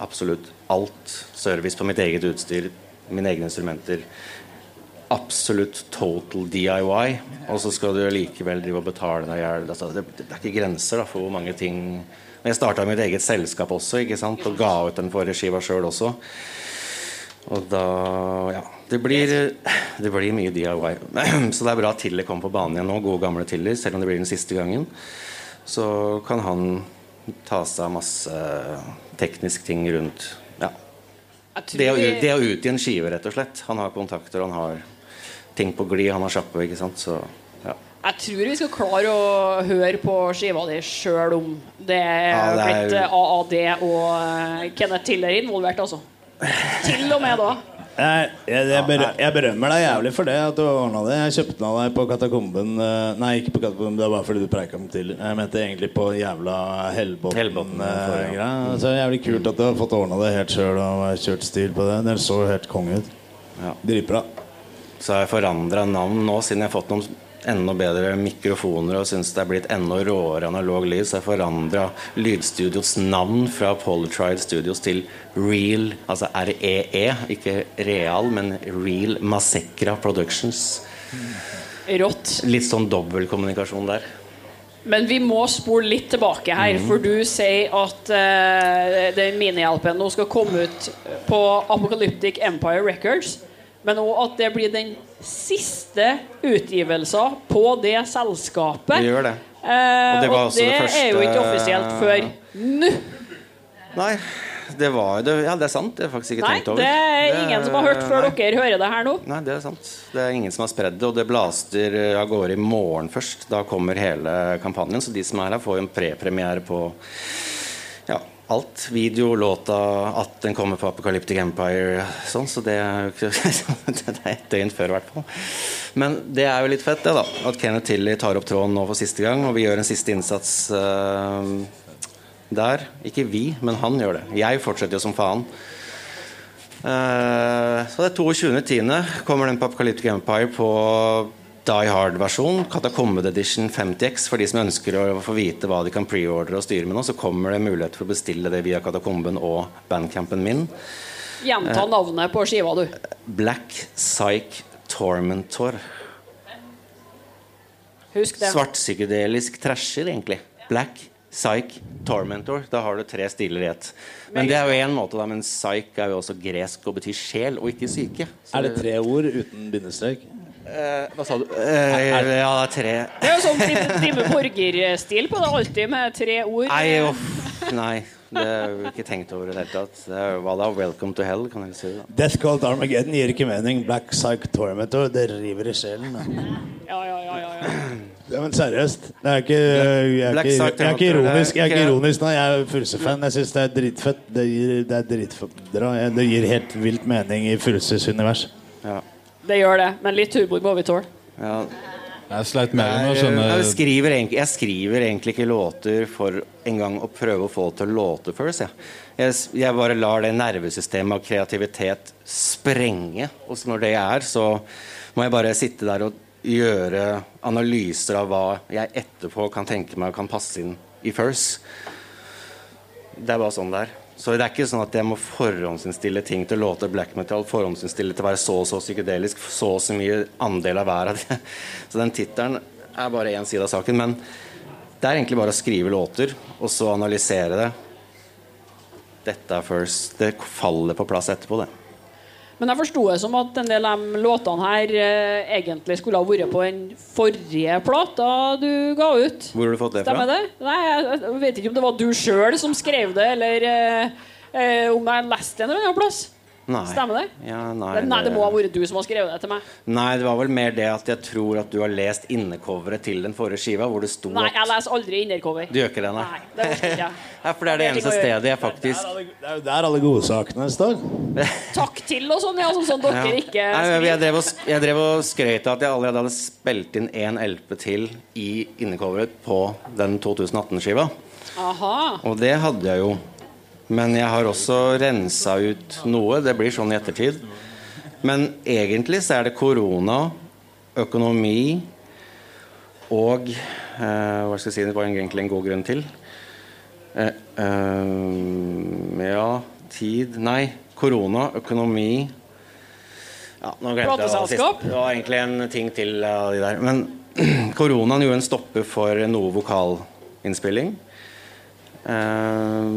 Absolutt alt. Service på mitt eget utstyr, mine egne instrumenter. Absolutt total DIY. Og så skal du likevel drive og betale deg i hjel. Det, det er ikke grenser da, for hvor mange ting Men jeg starta mitt eget selskap også, ikke sant? og ga ut den forrige skiva sjøl også. Og da Ja. Det blir, det blir mye DIY. [clears throat] Så det er bra at Tiller kommer på banen igjen nå. Gode, gamle Tiller, selv om det blir den siste gangen. Så kan han ta seg av masse teknisk ting rundt ja. Det, å, ut- det å utgi en skive, rett og slett. Han har kontakter, han har ting på glid, han har sjappe, ikke sant. Så ja. Jeg tror vi skal klare å høre på skiva di sjøl om det er, Ja, det er- blitt AAD og eh, Kenneth Tiller involvert, altså. Til og med da. Jeg, jeg, jeg, berø- jeg berømmer deg jævlig for det. At du ordna det. Jeg kjøpte den av deg på Katakomben. eh, Nei, ikke på Katakomben, det var bare fordi du preika den til. Jeg mente egentlig på jævla Hellbotn, Hellbotn-greia. ja. Så jævlig kult at du har fått ordna det helt sjøl og kjørt stil på det. Det så helt konge ut. Ja. Dritbra. Så har jeg forandra navn nå, siden jeg har fått noen enda bedre mikrofoner og syns det er blitt enda råere analog lyd. Så jeg forandra Lydstudios navn fra Polytride Studios til Real, altså REE, ikke Real, men Real Massekra Productions. Rått. Litt sånn dobbeltkommunikasjon der. Men vi må spole litt tilbake her, Mhm. for du sier at uh, den minihjelpen nå skal komme ut på Apocalyptic Empire Records. Men òg at det blir den siste utgivelsen på det selskapet. Det gjør det. Eh, Og det var og det det første- er jo ikke offisielt før nå. Nei, det var det, Ja, det er sant. Det har jeg faktisk ikke Nei, tenkt over. det er ingen som har hørt før nei. dere hører det her nå. Nei, det er sant. Det er ingen som har spredd det, og det blaster av gårde i morgen først. Da kommer hele kampanjen, så de som er her, får jo en prepremiere på ja, alt. Video, låta, at den kommer på Apocalyptic Empire, sånn, så det er jo ikke [laughs] Det er ett døgn før, i hvert fall. Men det er jo litt fett, det, da. At Kenneth Tilly tar opp tråden nå for siste gang, og vi gjør en siste innsats uh, der. Ikke vi, men han gjør det. Jeg fortsetter jo som faen. Uh, så det er 22.10. kommer den på Apocalyptic Empire på Die Hard-versjon. Katakombe Edition 50X. For de som ønsker å få vite hva de kan preordre og styre med nå, så kommer det mulighet for å bestille det via Katakomben og bandcampen min. Gjenta Eh. navnet på skiva, du. Black Psych Tormentor. Husk det. Svartpsykedelisk trasher, egentlig. Black Psych Tormentor. Da har du tre stiler i ett. Men det er jo én måte, da. Men psych er jo også gresk og betyr sjel, og ikke syke. Så Er det tre ord uten bindestrek? Eh, hva sa du? Eh, ja, det er tre Det er jo sånn Time Borger-stil på det, alltid med tre ord. Nei, uff. Nei. Det har jeg ikke tenkt over i det hele tatt. Det er, hva da? Welcome to hell, kan jeg si. da Death Called Armageddon gir ikke mening. Black Psych Tormentor, det river i sjelen. Da. Ja, ja, ja, ja, ja. Ja, men seriøst. Det er ikke, jeg, er ikke, jeg er ikke ironisk Jeg er er ikke- ironisk nå. Jeg er Furuse-fan. Jeg syns det er dritfett. Det gir, det er dritfett. Det gir helt vilt mening i Furuses univers. Ja. Det gjør det, men litt humor må vi tåle. Ja. Jeg sleit mer med å Jeg, skjønne jeg, skriver egentlig, jeg skriver egentlig ikke låter for en gang å prøve å få det til å låte først. Jeg. Jeg, jeg bare lar det nervesystemet av kreativitet sprenge. Og når det er, så må jeg bare sitte der og gjøre analyser av hva jeg etterpå kan tenke meg kan passe inn i first. Det er bare sånn det er. Så det er ikke sånn at jeg må forhåndsinnstille ting til låter black metal. Forhåndsinnstille til å være så og så psykedelisk. Så og så mye andel av hver av det. [laughs] Så den tittelen er bare én side av saken. Men det er egentlig bare å skrive låter, og så analysere det. Dette er first. Det faller på plass etterpå, det. Men jeg forsto det som at en del av de låtene her eh, egentlig skulle ha vært på den forrige plata du ga ut. Hvor har du fått det fra? Det? Nei, jeg jeg vet ikke om det var du sjøl som skrev det, eller eh, eh, om jeg leste det en eller annen plass. Nei. Stemmer det? Ja, nei, Det, nei, det må ha vært du som har skrevet det til meg. Nei, det var vel mer det at jeg tror at du har lest innecoveret til den forrige skiva, hvor det sto Nei, jeg leser aldri innercover. Du gjør ikke det, nei? Nei, det ikke. Ja, [laughs] for det er det eneste stedet jeg faktisk Det er jo der alle godsakene står. [laughs] Takk til og sånn, ja. Sånn som dere Ja. ikke Nei, jeg, drev og, jeg drev og skrøt av at jeg allerede hadde spilt inn én LP til i innecoveret på den 2018-skiva. Og det hadde jeg jo. Men jeg har også rensa ut noe. Det blir sånn i ettertid. Men egentlig så er det korona, økonomi og eh, Hva skal jeg si, det var egentlig en god grunn til. Eh, eh, ja Tid Nei. Korona, økonomi ja, nå glemte jeg det. Det var egentlig en ting til av de der. Men [clears throat] koronaen gjorde en stopper for noe vokalinnspilling. Eh,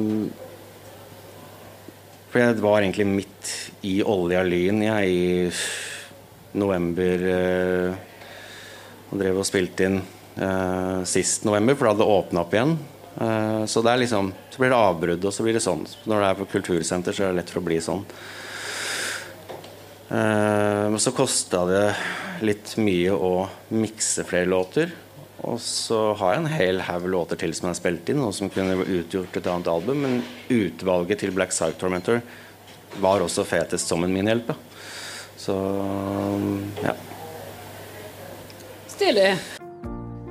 for jeg var egentlig midt i olja lyn jeg, i november eh, og drev og spilte inn eh, sist november, for da hadde det åpna opp igjen. Eh, så det er liksom Så blir det avbrudd, og så blir det sånn. Når det er på kultursenter, så er det lett for å bli sånn. Eh, Men så kosta det litt mye å mikse flere låter. Og så har jeg en hel haug låter til som er spilt inn, og som kunne utgjort et annet album. Men utvalget til Black Side Tormentor var også fetest som en minihjelp. da. Så ja. Stilig.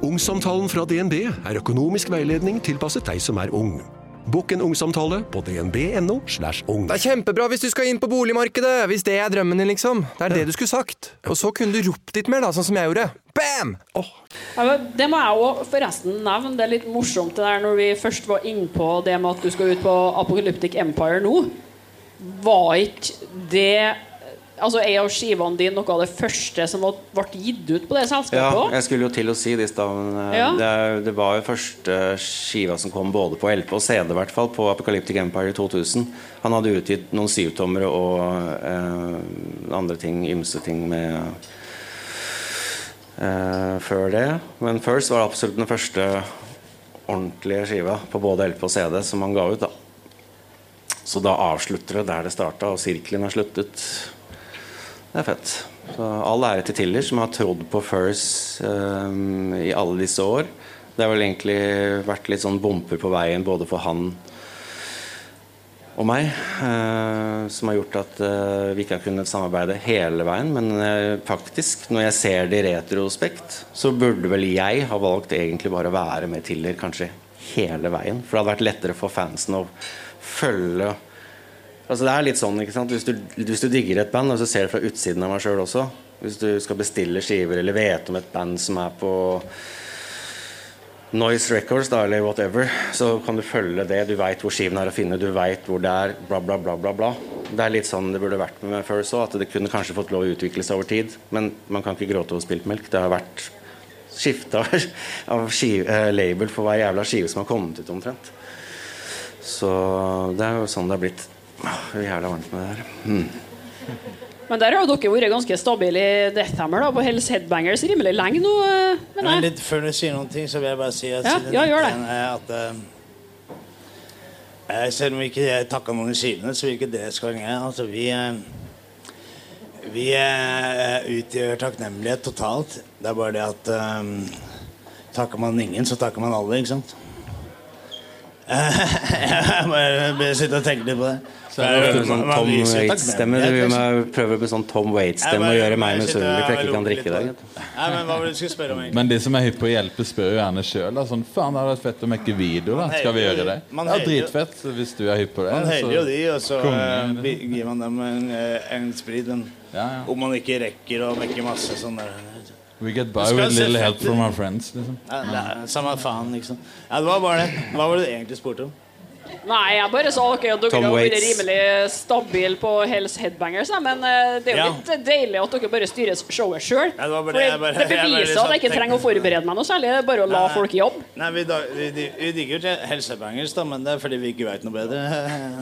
Ungsamtalen fra DNB er økonomisk veiledning tilpasset deg som er ung. Bokk en ungsamtale på dnb.no. slash ung. Det er kjempebra hvis du skal inn på boligmarkedet, hvis det er drømmen din, liksom. Det er det du skulle sagt. Og så kunne du ropt litt mer, da, sånn som jeg gjorde. Bam! Oh. Ja, det må jeg òg forresten nevne. Det er litt morsomt det der når vi først var innpå det med at du skal ut på Apocalyptic Empire nå. Var ikke det Altså, Er jo skivene dine noe av det første som ble gitt ut på det selskapet Ja, jeg skulle jo til å si det i stad. eh, Ja. Det, det var jo første skiva som kom både på LP og CD, i hvert fall, på Apocalyptic Empire i 2000. Han hadde utgitt noen syvtommere og eh, andre ting, ymse ting med eh, før det. Men First var absolutt den første ordentlige skiva på både LP og CD som han ga ut. da Så da avslutter det der det starta, og sirkelen har sluttet. Det er fett. Så all ære til Tiller, som har trodd på First um, i alle disse år. Det har vel egentlig vært litt sånn bomper på veien både for han og meg, eh, som har gjort at eh, vi ikke har kunnet samarbeide hele veien. Men eh, faktisk, når jeg ser det i retrospekt, så burde vel jeg ha valgt egentlig bare å være med Tiller kanskje hele veien. For det hadde vært lettere for fansen å følge Altså Det er litt sånn, ikke sant? Hvis du, hvis du digger et band, og så ser det fra utsiden av meg sjøl også Hvis du skal bestille skiver eller vet om et band som er på Noise Records da, eller whatever, så kan du følge det. Du veit hvor skiven er å finne, du veit hvor det er, bla, bla, bla. bla, bla. Det er litt sånn det burde vært med First òg, at det kunne kanskje fått lov å utvikle seg over tid. Men man kan ikke gråte over spilt melk. Det har vært skifta av [laughs] skive, eh, label for hver jævla skive som har kommet ut, omtrent. Så det er jo sånn det har blitt. Jeg er jævla varmt med det her. Mm. Men der har jo dere vært ganske stabile i Deathhammer da, på Hells Headbangers rimelig lenge nå. eh, Men jeg. litt før du sier noen ting, så vil jeg bare si at Ja, siden ja, gjør det. er at eh, Selv om vi ikke takka noen i skivene, så vil ikke det skal være Altså, vi uh, Vi uh, utgjør takknemlighet totalt. Det er bare det at eh, Takker man ingen, så takker man alle, ikke sant? [laughs] jeg bare sitter og tenker litt på det. Så er det ofte sånn Tom Waits-stemme. Du vil prøve med sånn Tom Waits-stemme og gjøre meg misunnelig for jeg ikke kan drikke det. Nei, men hva var du skulle spørre om? egentlig? Men de som er hypp på å hjelpe, spør jo gjerne sjøl. Sånn, faen, det hadde vært fett å mekke video. da Skal vi gjøre det? Man er Dritfett hvis du er hypp på det. Man heller jo de, og så eh, vi- gir man dem en, eh, en sprit. Men Ja, ja. om man ikke rekker å mekke masse sånn der We get by with little help from our friends. Liksom. ja, det er, Samme faen, liksom. Ja, det var bare det. Hva var det du egentlig spurte om? Nei, jeg bare sa ok, at dere har vært rimelig stabile på Hells Headbangers. Men eh, det er jo Ja. litt deilig at dere bare styrer showet sjøl. Ja, det beviser at jeg ikke trenger å forberede meg noe særlig. Det er bare å la Nei. folk jobbe. Nei, Vi, da, vi, vi, vi digger jo Hells Headbangers, da, men det er fordi vi ikke veit noe bedre.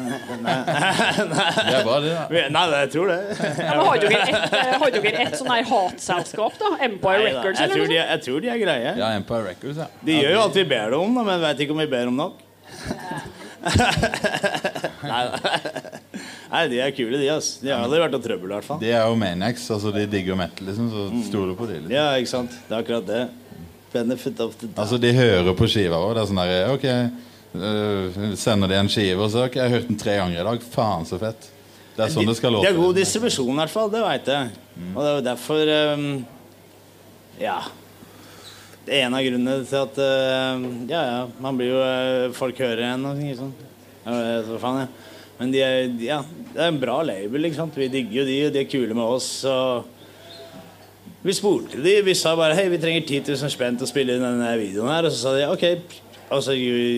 [laughs] Nei, Det er bare det. da Vi- Nei, jeg tror det. Ja, men har dere et, eh, har dere et sånn her hatselskap, da? Empire Nei, da. Records, jeg, tror de, jeg tror de er greie. Ja, Empire Records, ja. De gjør jo alt vi ber dem om, da, men veit ikke om vi ber om nok. Nei. Nei, de er kule, de. ass De har aldri vært noe trøbbel, i hvert fall. De er jo Maniacs. Altså, de digger metal, liksom, så stoler på de. Liksom. Ja, ikke sant? Det er akkurat det. Benefit of the. Altså, de hører på skiva òg. Det er sånn der Ok, øh, sender de en skive, og så Ok, jeg har hørt den tre ganger i dag. Faen, så fett. Det er sånn det skal De låte. har god distribusjon, i hvert fall. Det veit jeg. Og det er jo derfor um, Ja. Det er en av grunnene til at ehm, Ja, ja, man blir jo eh, Folk hører en og. Sånn. Ja, jeg faen, ja. Men de er, ja, det er en bra label. Ikke sant? Vi digger jo de, og de er kule med oss. Og vi spurte de. Vi sa bare Hei, vi trenger 10 000 spenn til å spille inn denne videoen her. Og så sa de ok. Altså,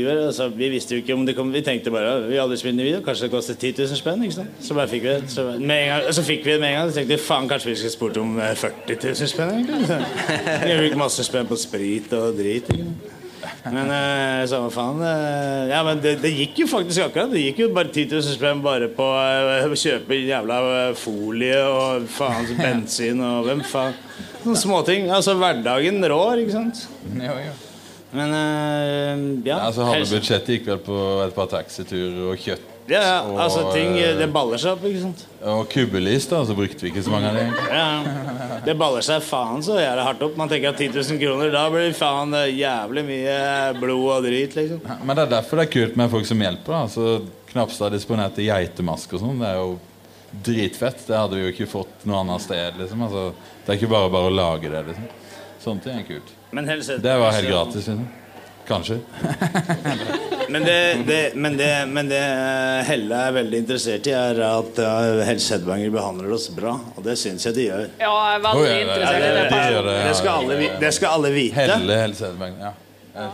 altså, vi visste jo ikke om det kom Vi tenkte bare Vi aldri spiller video. Kanskje det koster 10 000 spenn? Ikke sant? Så bare fikk vi det. Så, gang, så fikk vi det med en gang. Så tenkte vi faen, kanskje vi skulle spurt om eh, 40 000 spenn? Vi har brukt masse spenn på sprit og drit. Ikke? Men eh, samme faen. eh, ja, men det, det gikk jo faktisk akkurat. Det gikk jo bare 10 000 spenn bare på eh, å kjøpe jævla eh, folie og faens bensin og hvem faen. Sånne småting. Altså hverdagen rår, ikke sant. Jo, jo. Men eh, ja. Altså, halve budsjettet gikk vel på et par taxiturer og kjøtt. ja, ja, og, altså ting eh, Det baller seg opp, ikke sant. Og kubbelys, da, så brukte vi ikke så mange av dem. Ja, Det baller seg faen så jævlig hardt opp. Man tenker at 10 000 kroner, da blir faen eh, jævlig mye blod og drit, liksom. Men det er derfor det er kult med folk som hjelper. da Så Knapstad disponerte geitemask og sånn. Det er jo dritfett. Det hadde vi jo ikke fått noe annet sted. liksom altså, Det er ikke bare bare å lage det. liksom Sånne ting er kult. Det var helt gratis. Kanskje. [laughs] Men det, det, men det, men det eh, Helle er veldig interessert i, er at uh, Helse Hedvanger behandler oss bra. Og det syns jeg de gjør. Ja, jeg er veldig interessert i det. det, skal alle, vi- det skal alle vite. Helle Helse Hedberg. Ja. Ja.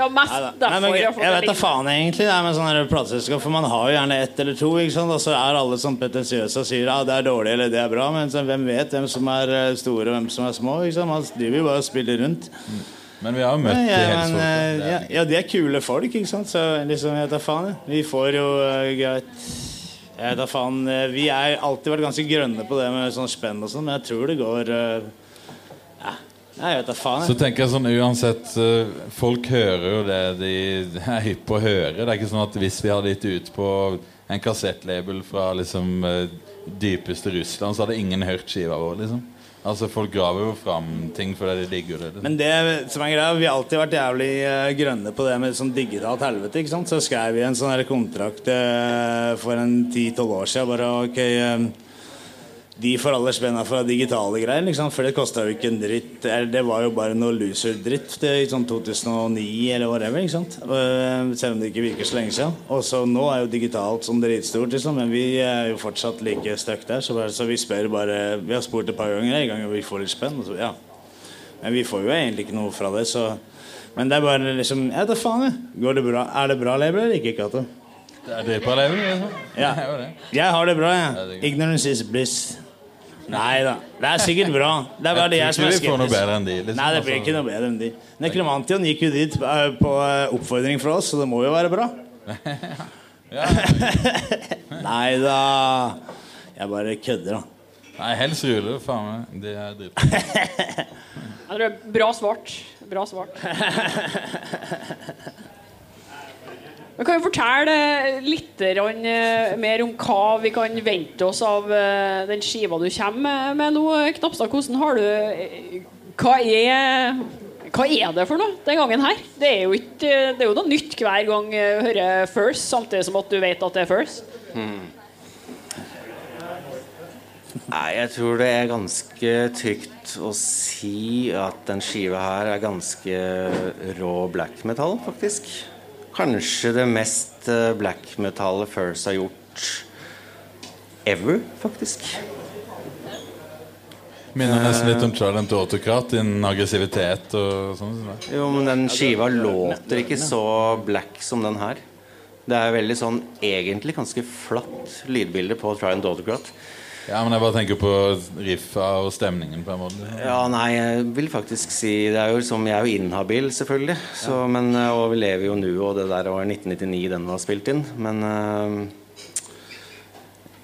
Ja, mest Neida. Nei, men, jeg jeg, vet da faen egentlig det er med sånne plateselskap, For man har jo gjerne ett eller to, ikke sant? og så er alle sånn pretensiøse og sier ja, det er dårlig eller det er bra. Men så, hvem vet hvem som er eh, store og hvem som er små? Ikke sant? Man driver jo bare og spiller rundt. Men vi har jo møtt Ja, de ja, men, eh, er ja, ja, de er kule folk, ikke sant? Så liksom, jeg vet da faen. jeg. Vi får jo uh, greit Jeg vet da faen. eh, Vi har alltid vært ganske grønne på det med sånn spenn og sånn, men jeg tror det går eh, Ja, jeg vet da faen. Så tenker jeg sånn uansett eh, Folk hører jo det de [laughs] er hypp på å høre. Det er ikke sånn at hvis vi hadde gitt ut på en kassettlabel fra liksom eh, dypeste Russland, så hadde ingen hørt skiva vår. liksom Altså Folk graver jo fram ting fordi de digger det. Liksom. Men det som er greia, vi har alltid vært jævlig eh, grønne på det med sånn digitalt helvete. ikke sant? Så skrev vi en sånn her kontrakt for en ti-tolv år siden. Bare ok De får alle spenna fra digitale greier, liksom, for det kosta jo ikke en dritt. Det var jo bare noe loser-dritt i sånn 2009 eller whatever. ikke sant? Eh, Selv om det ikke virker så lenge siden. Og så nå er jo digitalt som dritstort, liksom, men vi er jo fortsatt like stuck der. Så, bare, så vi spør bare Vi har spurt et par ganger en gang, vi får litt spenn. Så, ja. Men vi får jo egentlig ikke noe fra det, så Men det er bare liksom Ja, da faen, jeg. Går det bra? Er det bra label eller ikke, Cato? [laughs] Det er dritbra label. Liksom. Ja. Det. Jeg har det bra, jeg. Ja. Ignorance is bliss. Nei da. Det er sikkert bra. Det er bare det jeg som tror er ikke vi får noe skeptisk. bedre enn de. Liksom. Nei, det blir ikke noe bedre enn de. Nekromantion gikk jo dit eh, på eh, oppfordring fra oss, så det må jo være bra. [laughs] [laughs] Nei da. Jeg bare kødder, da. Nei, helst ruller. Faen meg. Det er. [laughs] Det er Bra svart. Bra svart. Men kan vi fortelle litt eh, mer om hva vi kan vente oss av eh, den skiva du kommer med nå, Knapstad? Hvordan har du eh, Hva er hva er det for noe den gangen her? Det er jo, ikke, det er jo noe nytt hver gang jeg hører First, samtidig som at du vet at det er First. Nei, jeg tror det er ganske trygt å si at den skiva her er ganske rå black metal, faktisk. Kanskje det mest eh, black metalet First har gjort ever, faktisk. Minner nesten litt om Trident Autocrat, din aggressivitet og sånn. sånn. Jo, men den skiva låter ikke så black som den her. Det er veldig sånn egentlig ganske flatt lydbilde på and Autocrat. Ja, men jeg bare tenker på riffa og stemningen på en måte. Ja, nei, jeg vil faktisk si Det er jo som Jeg er jo inhabil, selvfølgelig. Så, men, eh, og vi lever jo nå, og det der var 1999 den var spilt inn. Men eh,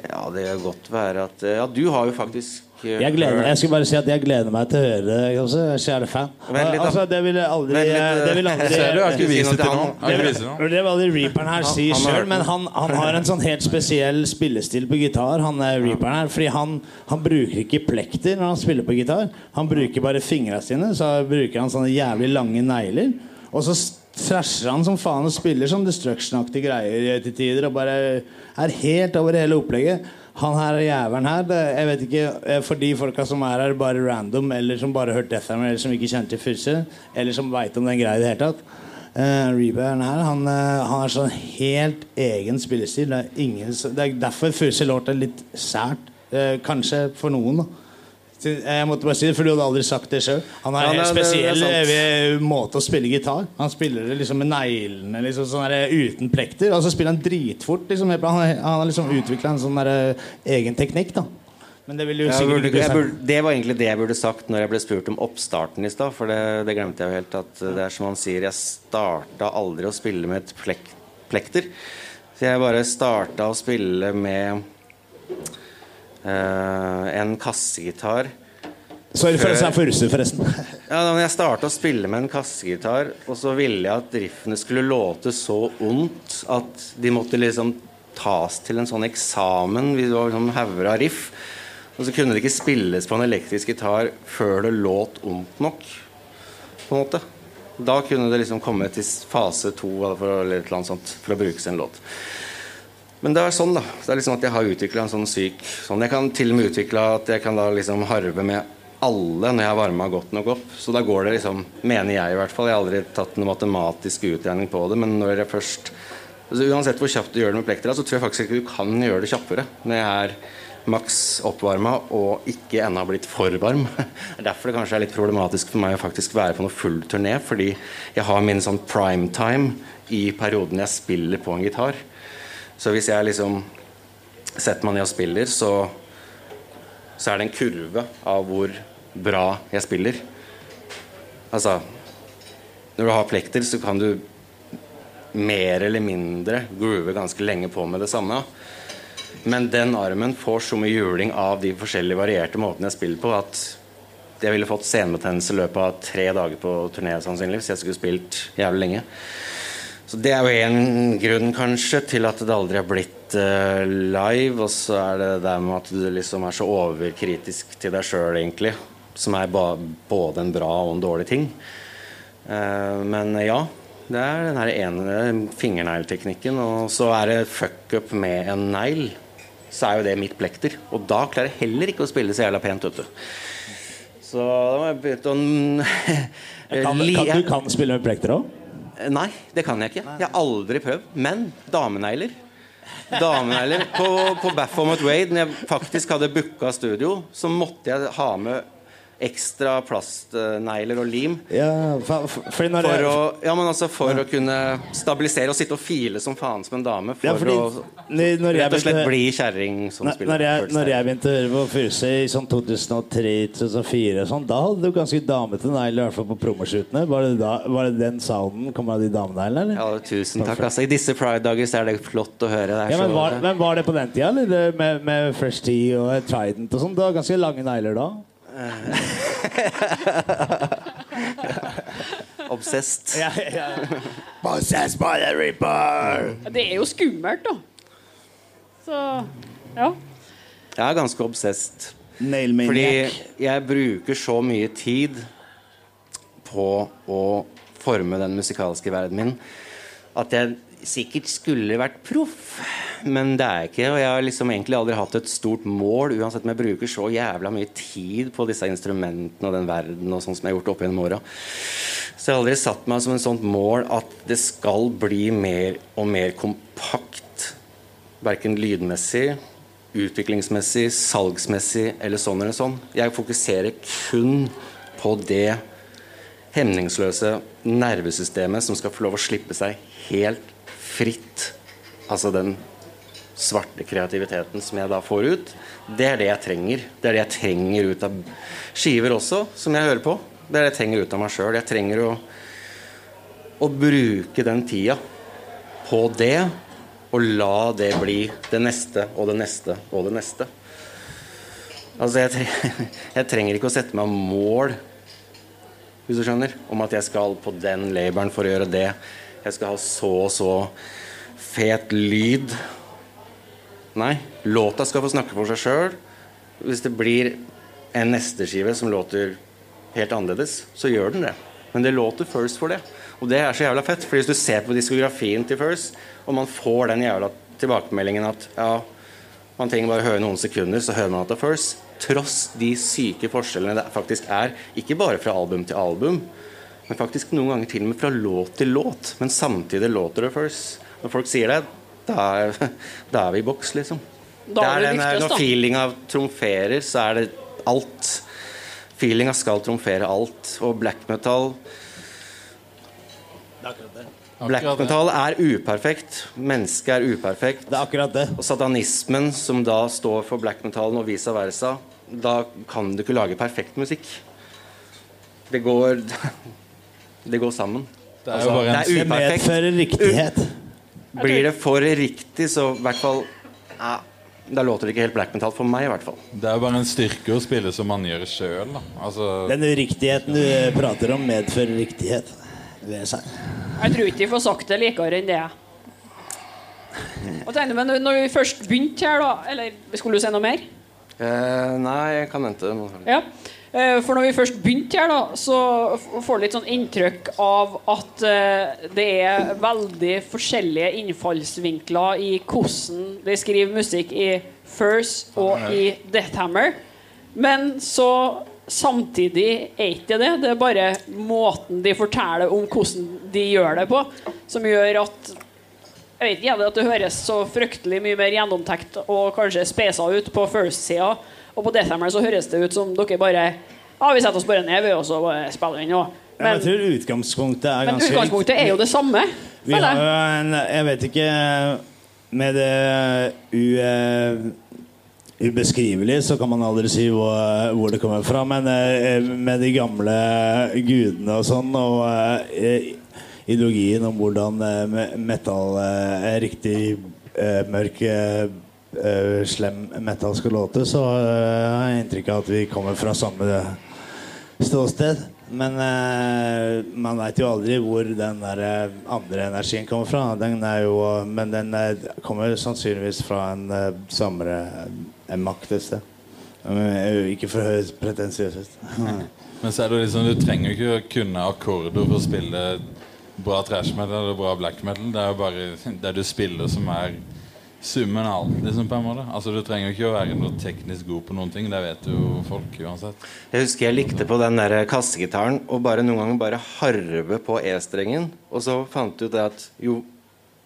Ja, det kan godt være at Ja, du har jo faktisk eh, Jeg, gleder, jeg skal bare si at jeg gleder meg til å høre det også, kjære fan. Vent litt, da. altså, det ville aldri Det vil aldri Ser du, jeg har ikke vist det til noen. Jeg har ikke vist det. Det vil aldri Reaperen her si sjøl, men han, han har en sånn helt spesiell spillestil på gitar. Han er Reaperen her Fordi han, han bruker ikke plekter når han spiller på gitar. Han bruker bare fingra sine. Så bruker han sånne jævlig lange negler. Og så thrasher han som faen og spiller som Destruction-aktige greier til tider. Og bare er helt over hele opplegget. Han her jævelen her det, Jeg vet ikke eh, For de folka som er her bare random, eller som bare har hørt Death Hammer, eller som ikke kjenner til Fyrse, eller som veit om den greia i det hele tatt Uh, Reaperen her, han, eh, han har sånn helt egen spillestil. Det er, ingen, det er derfor Furse låter litt sært. Uh, kanskje for noen, da. Så Jeg måtte bare si det, for du hadde aldri sagt det sjøl. Han har en helt det- det- det spesiell sant. eh, måte å spille gitar. Han spiller det liksom med neglene liksom sånn der, uten plekter. Og så spiller han dritfort. Liksom. Han har han har liksom utvikla en sånn der, egen teknikk. da Men det ville jo sikkert burde, ikke burde, det var egentlig det jeg burde sagt når jeg ble spurt om oppstarten i stad. For det, det glemte jeg jo helt. At det er som han sier, jeg starta aldri å spille med et plek, plekter. Så jeg bare starta å spille med eh, en kassegitar. Sorry for at jeg er for russe, forresten. [laughs] Ja, da jeg starta å spille med en kassegitar, og så ville jeg at riffene skulle låte så ondt at de måtte liksom tas til en sånn eksamen. Vi var sånn hauger av riff. Og så kunne det ikke spilles på en elektrisk gitar før det låt ondt nok. På en måte. Da kunne det liksom komme til fase to eller, et eller annet sånt, for å brukes en låt. Men det er sånn, da. Det er liksom at jeg har utvikla en sånn syk sånn. Jeg kan til og med utvikle at jeg kan da liksom harve med alle når jeg har varma godt nok opp. Så da går det liksom, mener jeg i hvert fall. Jeg har aldri tatt noen matematisk utregning på det, men når jeg først altså Uansett hvor kjapt du gjør det med plektra, så tror jeg faktisk ikke du kan gjøre det kjappere når jeg er maks oppvarma og ikke ennå blitt for varm. [laughs] Det er derfor det kanskje er litt problematisk for meg å faktisk være på noe full turné, fordi jeg har min sånn primetime i perioden jeg spiller på en gitar. Så hvis jeg liksom setter meg ned og spiller, så, så er det en kurve av hvor bra jeg spiller. Altså Når du har plekter, så kan du mer eller mindre groove ganske lenge på med det samme. Men den armen får så mye juling av de forskjellige varierte måtene jeg spiller på, at jeg ville fått senebetennelse i løpet av tre dager på turné sannsynligvis. Jeg skulle spilt jævlig lenge. Så det er jo en grunn kanskje til at det aldri har blitt uh, live. Og så er det det med at du liksom er så overkritisk til deg sjøl, egentlig. Som er både en bra og en dårlig ting. Uh, men ja, det er den her ene fingerneglteknikken. Og så er det fuck up med en negl. Så er jo det mitt plekter. Og da klarer jeg heller ikke å spille så jævla pent, vet du. Så da må jeg begynne å [laughs] Kan, kan, du kan spille med plekter òg? Nei, det kan jeg ikke. Jeg har aldri prøvd. Men damenegler. Damenegler På, på Baphomet Wade, når jeg faktisk hadde booka studio, så måtte jeg ha med ekstra plastnegler og lim. Ja, for, for, for, når For å, ja, men altså for å kunne stabilisere og sitte og file som faen som en dame. For Ja, fordi å rett og slett bli kjerring som Når, spiller. når, jeg, når jeg begynte å høre på Furuse i sånn 2003-2004, sånn, da hadde du ganske damete negler, i hvert fall på promoshootene. Var, det var det den sounden kom av de dameneglene, eller? ja, tusen takk. Altså, I disse pride-dager er det flott å høre. Det Ja, men, var, men var det på den tida, eller? Med, med Fresh Tea og Trident og sånn? Du har ganske lange negler da? [laughs] Obsessed. Ja, ja. Possessed by the Reaper! Det er jo skummelt, da. Så ja. Jeg er ganske obsessed. Fordi jeg bruker så mye tid på å forme den musikalske verden min at jeg sikkert skulle vært proff. Men det er jeg ikke. Og jeg har liksom egentlig aldri hatt et stort mål, uansett om jeg bruker så jævla mye tid på disse instrumentene og den verden og sånn som jeg har gjort opp gjennom åra. Så jeg har aldri satt meg som en sånt mål at det skal bli mer og mer kompakt. Verken lydmessig, utviklingsmessig, salgsmessig eller sånn eller sånn. Jeg fokuserer kun på det hemningsløse nervesystemet som skal få lov å slippe seg helt fritt. Altså den svarte kreativiteten som jeg da får ut. Det er det jeg trenger. Det er det jeg trenger ut av skiver også, som jeg hører på. Det er det jeg trenger ut av meg sjøl. Jeg trenger å, å bruke den tida på det, og la det bli det neste og det neste og det neste. Altså, jeg, tre [laughs] jeg trenger ikke å sette meg mål hvis du skjønner, om at jeg skal på den laboren for å gjøre det. Jeg skal ha så og så fet lyd. Nei, låta skal få snakke for seg sjøl. Hvis det blir en nesteskive som låter helt annerledes, så gjør den det. Men det låter First for det. Og det er så jævla fett. For hvis du ser på diskografien til First, og man får den jævla tilbakemeldingen at ja, man trenger bare høre noen sekunder, så hører man at det er First. Tross de syke forskjellene det faktisk er, ikke bare fra album til album, men faktisk noen ganger til og med fra låt til låt. Men samtidig låter det First. Når folk sier det, da er, [laughs] da er vi i boks, liksom. Da Det er er det den, viktigst, når feelinga trumferer, så er det alt. Feelinga skal trumfere alt. Og black metal Det er Akkurat det. Black metal er uperfekt. Mennesket er uperfekt. Det er akkurat det. Og satanismen, som da står for black metalen og vice versa, da kan du ikke lage perfekt musikk. Det går [laughs] Det går sammen. Det er jo bare en- det er Det medfører riktighet. Blir det for riktig, så i hvert fall ja, Da låter det ikke helt black metal for meg, i hvert fall. Det er jo bare en styrke å spille som man gjør sjøl. Altså, Den uriktigheten du prater om, medfører riktighet. ved seg. Jeg tror ikke vi får sagt det likere enn det. Og tenkte, men når vi først begynte her, da Eller skulle du si noe mer? Eh, nei, jeg kan vente. Ja. Eh, For når vi først begynte her, da, så får du litt sånn inntrykk av at eh, det er veldig forskjellige innfallsvinkler i hvordan de skriver musikk i First og i Deathhammer. Men så samtidig er ikke det. Det er bare måten de forteller om hvordan de gjør det på, som gjør at jeg vet ikke, at det høres så fryktelig mye mer gjennomtenkt og kanskje speisa ut på First-sida. Og på Deathhammer så høres det ut som dere bare Ja, vi setter oss bare ned, vi, og så spiller vi inn nå. Men, jeg tror utgangspunktet er men utgangspunktet er jo det samme. Vi har jo en Jeg vet ikke Med det u, eh, ubeskrivelige så kan man aldri si hvor, hvor det kommer fra. Men eh, med de gamle gudene og sånn, og eh, ideologien om hvordan metall metal er riktig mørk eh, slem metal skal låte, så uh, har jeg inntrykk av at vi kommer fra samme ståsted. Men uh, man veit jo aldri hvor den der andre energien kommer fra. Den jo, men den kommer sannsynligvis fra en uh, samme en makt et sted. Ikke for høyt pretensiøst. [laughs] Men så er det liksom, du trenger jo ikke å kunne akkorder for å spille bra trash metal eller bra black metal. Det er jo bare det du spiller som er summen av alt. liksom på en måte Altså Du trenger jo ikke å være noe teknisk god på noen ting. Det vet jo folk uansett. Jeg husker jeg likte på den der kassegitaren og bare noen ganger bare harve på E-strengen. Og så fant du ut det at jo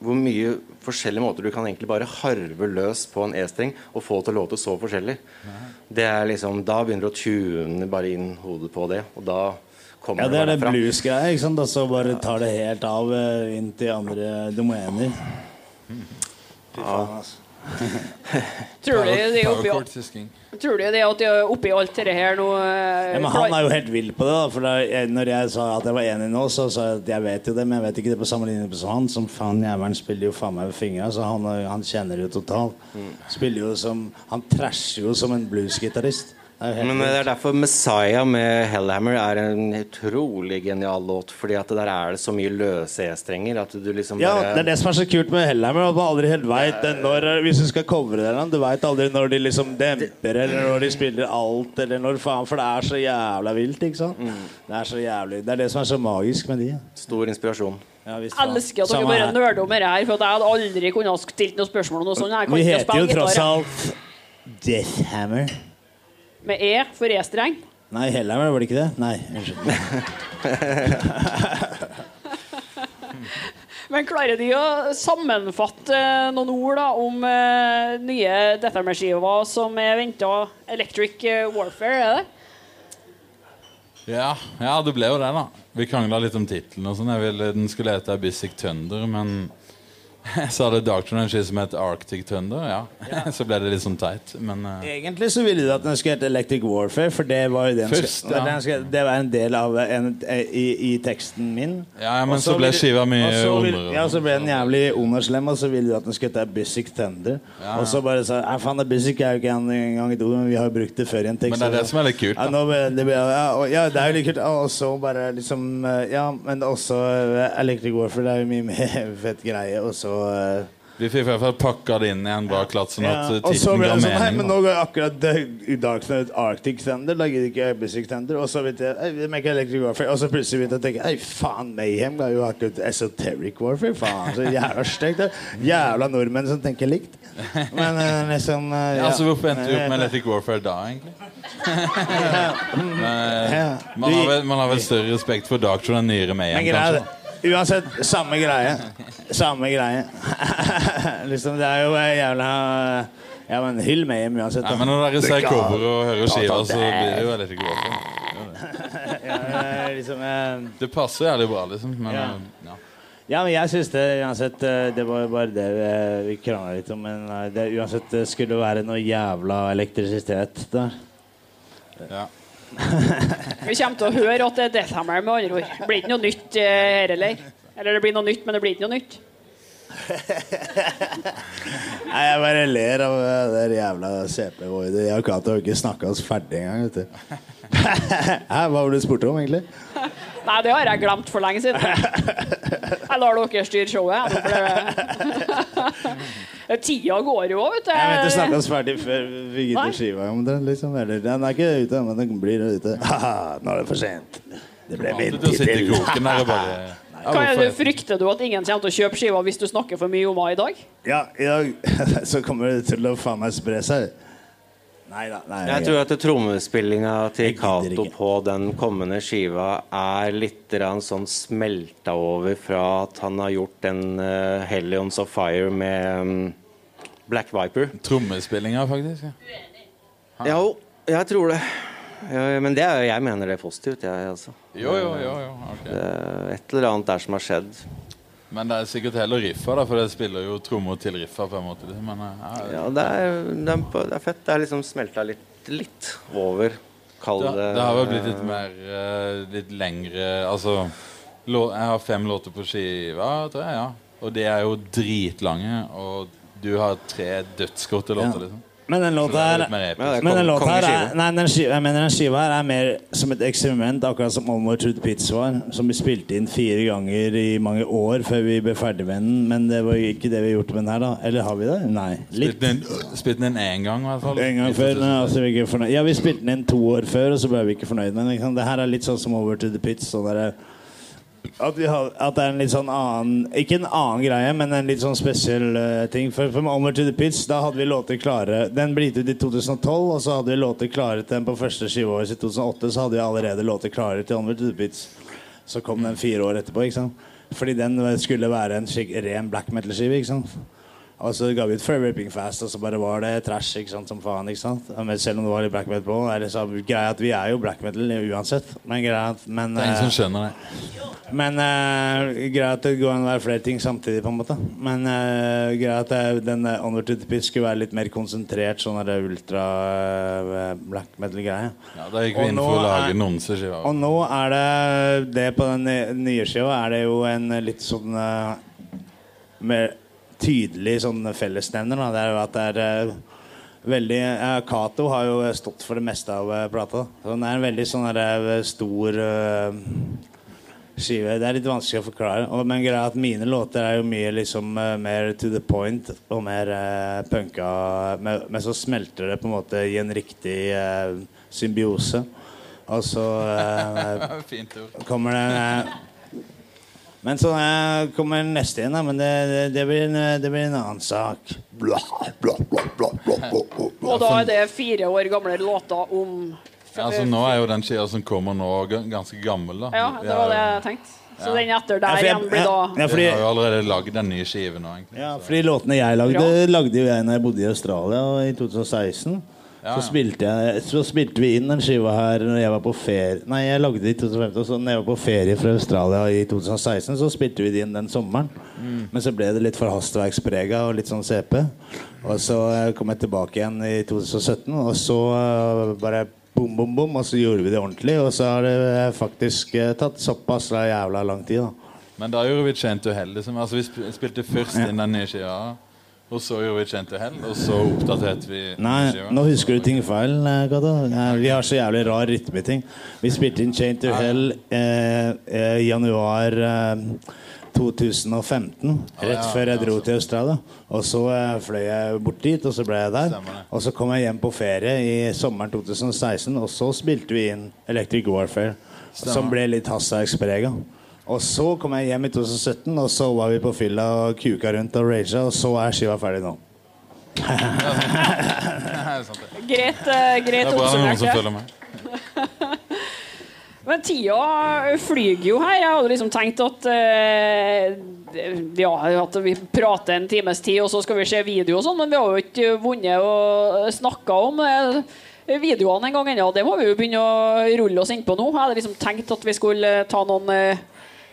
hvor mye forskjellige måter du kan egentlig bare harve løs på en E-streng og få til å låte så forskjellig. Det er liksom, Da begynner du å tune bare inn hodet på det, og da kommer Ja, det er det blues-greia. ikke sant? Og så bare tar det helt av eh, inn til andre domener. Altså. [laughs] Tror du det oppi, tror du det at de oppi alt dette her nå eh, Ja, men han er jo helt vill på det. da For da, jeg, Når jeg sa at jeg var enig nå, så sa jeg at jeg vet jo det, men jeg vet ikke det på samme linje som han. Som faen jævelen spiller jo faen meg ved fingra, så han, han kjenner det jo totalt. Spiller jo som Han trasher jo som en bluesgitarist. Men det er derfor Messiah med Hellhammer er en utrolig genial låt. Fordi at der er det så mye løse E-strenger at du liksom Ja, bare det er det som er så kult med Hellhammer. At man aldri helt vet når Hvis du skal covre det, du veit aldri når de liksom demper, eller når de spiller alt, eller når faen For det er så jævla vilt, ikke sant? Det er så jævlig Det er det som er så magisk med de. Stor inspirasjon. Ja, visst Jeg elsker at dere bare her. nerder om dette her, for at jeg hadde aldri kunnet stilt noe spørsmål om noe sånt. Jeg kan Vi heter jo tross alt Deathhammer. Med E for E-streng. Nei, heller, var det ikke det? Nei, unnskyld. [laughs] Men klarer de å sammenfatte noen ord da om uh, nye Deathhammer-skiver som er venta? Electric eh, Warfare, er det? Ja, ja, det ble jo det, da. Vi krangla litt om tittelen. og sånn. Den skulle hete Abyssic Thunder, men [laughs] så hadde Doctrine en ski som het Arctic Thunder. Ja. [laughs] så ble det litt sånn teit. Men uh... Egentlig så ville du at den skulle hete Electric Warfare, for det var jo den Først, ja. den skulle, Det var en del av en, i, i teksten min. Ja, ja, men Og så ble skiva mye ondere. Ja, så ble den jævlig ond og slem, og så ville du at den skulle hete Abyssic Thunder. Ja, Og så bare sa jeg faen, Abyssic er jo ikke en gang et ord, men vi har jo brukt det før i en tekst. Men det er det som er litt kult, Ja, da. ble- det, ble, ja, og, ja, det er jo litt kult. Og så bare liksom eh, Ja, men også eh, Electric Warfare, det er jo mye mer [laughs] fett greie, og så eh, vi fikk i hvert fall pakka det inn i en bra klatt, sånn ja, at og så ble det sånn, nei, men nå går akkurat Knight Arctic Thunder lager ikke Abyssic Thunder. Og så vet jeg, make Electric Warfare Og så plutselig begynte jeg å tenke Ei, faen, Mayhem er jo akkurat Esoteric Warfare. Faen, så jævla stygt. Jævla nordmenn som tenker likt. Men eh, liksom ja. Ja, altså, hvorfor endte vi opp med Electric Warfare da, egentlig? [laughs] [laughs] Men, eh, man, har vel, man har vel større respekt for Doctrine enn nyere Mayhem, kanskje? Det. Uansett, samme greie. Samme greie. [laughs] liksom, det er jo eh, jævla Ja, men hyll meg hjem uansett. Ja, men når dere ser cover og hører skiva, så blir det jo veldig gode. ja, eh, liksom, eh, Det passer jævlig bra, liksom. Men Ja. eh, ja. Ja, men jeg syns det uansett eh, Det var jo bare det vi- vi krangla litt om. Men eh, det uansett det skulle være noe jævla elektrisitet der. Ja. Vi kommer til å høre at det er Deathhammer, med andre ord. Det blir ikke noe nytt eh, her heller. Eller det blir noe nytt, men det blir ikke noe nytt. [laughs] Nei, jeg bare ler av eh, det jævla CP-voidet. Jeg og Cato har ikke snakka oss ferdig engang, vet du. [laughs] Hæ, hva var det du spurte om, egentlig? Nei, det har jeg glemt for lenge siden. [laughs] Jeg lar dere styre showet. jeg, Tida går jo, vet du. Jeg vet snakka oss ferdig før vi gidder skiva om det. Liksom. Eller, den er ikke ute, men den blir ute. Haha, nå er det for sent. Det ble Vant til min å sitte i tittel. kroken der og bare ja, Hva er det, Frykter du at ingen kommer til å kjøpe skiva hvis du snakker for mye om henne i dag? Ja, i dag [laughs] så kommer det til å faen meg spre seg. Nei da. Nei, Jeg tror at trommespillinga til Cato på den kommende skiva er litt sånn smelta over fra at han har gjort den uh, Hellions of Fire med um, Black Viper. Trommespillinga, faktisk. Ja. Jo, jeg tror det. Ja, men det er, jeg mener det er positivt, jeg, altså. Jo, jo, jo. jo. ok. Det er et eller annet der som har skjedd. Men det er sikkert heller riffa, da, for det spiller jo trommer til riffa. på en måte liksom. Men, ja, Ja, det er, det er, det er fett. Det er liksom smelta litt, litt over. Kall det, det det har vel blitt litt mer eh, Litt lengre Altså Jeg har fem låter på skiva, tror jeg. ja Og de er jo dritlange. Og du har tre dødskorte låter, liksom. Men den låta er her er Men den låta her er, nei, den skiva, jeg mener den skiva her er mer som et eksperiment, akkurat som Onward to the Pits var. Som vi spilte inn fire ganger i mange år før vi ble ferdig med den. Men det var ikke det vi har gjort med den her, da. Eller har vi det? Nei. Litt. Spilte den inn- én gang, i hvert fall. En gang før. 2000. Altså, vi ikke. Ja, vi spilte den inn to år før, og så ble vi ikke fornøyd med den. Det her er litt sånn som Over to the Pits. Sånn der, at, har, at det er en litt sånn annen Ikke en annen greie, men en litt sånn spesiell uh, ting. For, med Over to the Pits Da hadde vi låter klare. Den ble gitt ut i 2012, og så hadde vi låter klare til den på første skiveåret i 2008. Så hadde vi allerede låter klare til Onward to the Pits. Så kom den fire år etterpå. ikke sant? Fordi den skulle være en ren black metal-skive. ikke sant? Og så ga vi ut Forever Ripping Fast, og så bare var det trash ikke sant, som faen. ikke sant? Men selv om det var litt black metal på. Er det så greia at Vi er jo black metal uansett. Men greia at men, Det er ingen eh, som skjønner det. men uh, greia at det går an å være flere ting samtidig. på en måte Men uh, greia at den uh, Onward to the Pit skulle være litt mer konsentrert, sånn der ultra uh, black metal-greie. Ja, Da gikk vi inn for å lage er- nonseskiva. Og nå er det det på den nye- skiva er det jo en eh, litt sånn eh, mer tydelig sånn fellesnevner. Da. Det er jo at det er eh, veldig ja, Cato har jo stått for det meste av eh, plata. Så den er en veldig sånn der, eh, stor eh, skive. Det er litt vanskelig å forklare. Men greia at mine låter er jo mye liksom eh, mer to the point og mer uh, punka. Men, men så smelter det på en måte i en riktig uh, symbiose. Og så [laughs] uh, kommer det eh, Men så kommer neste igjen, da. Men det, det, det, blir en, det blir en annen sak. Bla, bla, bla, bla, bla, bla, bla. Og da er det fire år gamle låter om Ja, altså, nå er jo den skia som kommer nå, ganske gammel. da Ja, det var det jeg tenkte. Så den etter Ja, der for jeg- igjen blir da ja, Vi fordi, har jo allerede lagd den nye skiven nå, egentlig. ja, fordi låtene jeg lagde, lagde jo jeg når jeg bodde i Australia i 2016. Ja, Så spilte, jeg, så spilte vi inn den skiva her når jeg var på ferie Nei, jeg lagde det i 2015. Og så når jeg var på ferie fra Australia i 2016, så spilte vi det inn den sommeren. Mm. Men så ble det litt for hastverksprega og litt sånn CP. Og så eh, kom jeg tilbake igjen i 2017, og så eh, bare bom, bom, bom, og så gjorde vi det ordentlig. Og så har det eh, faktisk tatt såpass jævla lang tid, da. Men da gjorde vi Chain to Hell. Liksom. Altså, vi spilte først inn den nye skiva, og så gjorde vi Chain to Hell, og så oppdaterte vi Nei, skiva. nå husker du ting feil, Gata. Eh, Vi har så jævlig rar rytmeting. Vi spilte inn Chain to Hell eh, eh, i januar eh, 2015. Rett før jeg dro til Australia. Og så eh, fløy jeg bort dit, og så ble jeg der. Og så kom jeg hjem på ferie i sommeren 2016, og så spilte vi inn Electric Warfare. Som ble litt hastverksprega. Og så kom jeg hjem i 2017, og så var vi på fylla og kuka rundt og raga, og så er skiva ferdig nå. [laughs] Greit, oppsummert. Det er bra det er noen som følger med. [laughs] Men tida flyr jo her. Jeg hadde liksom tenkt at eh, Ja, at vi prater en times tid, og så skal vi se video og sånn, men vi har jo ikke vunnet og snakka om eh, videoene en gang ennå. Det må vi jo begynne å rulle oss innpå nå. Jeg hadde liksom tenkt at vi skulle ta noen eh,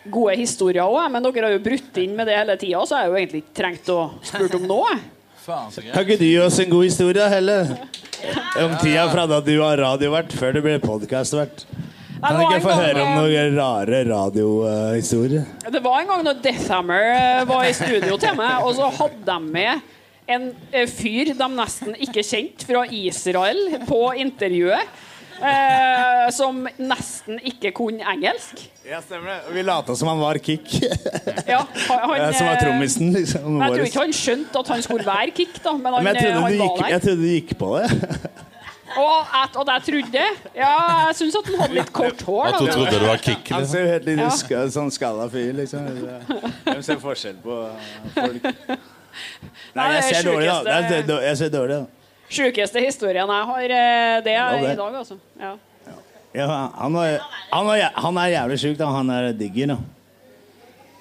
gode historier òg, men dere har jo brutt inn med det hele tida, så jeg har jo egentlig ikke trengt å spurt om noe. [laughs] Faen, så greit. Kan ikke du gi oss en god historie, heller? Om tida fra da du var radiovert, før du ble podkastvert. Kan det du ikke få høre om eh, noen rare radiohistorier? Det var en gang når Deathhammer eh, var i studio til meg, og så hadde de med en eh, fyr de nesten ikke kjente fra Israel på intervjuet. Eh, som nesten ikke kunne engelsk. Ja, stemmer det. Vi lata som han var Kick. Ja, han, [laughs] han, som var eh, trommisen. Liksom, Men jeg tror ikke han skjønte at han skulle være Kick, da. Men han, Men jeg eh, trodde, gikk, jeg trodde du gikk på det. Og, at, og jeg trodde Ja, jeg syns at han hadde litt kort hår. At hun trodde du var kick, Han liksom. ser jo helt litt Ja. sånn skalla fyr, liksom. Hvem ser forskjell på folk? Nei, jeg ser dårlig, da. Jeg ser dårlig, da. Sjukeste historien jeg har, eh, det er i dag, altså. Ja. Ja, han, er, han, er, han er jævlig sjuk, da. Han er digger, da.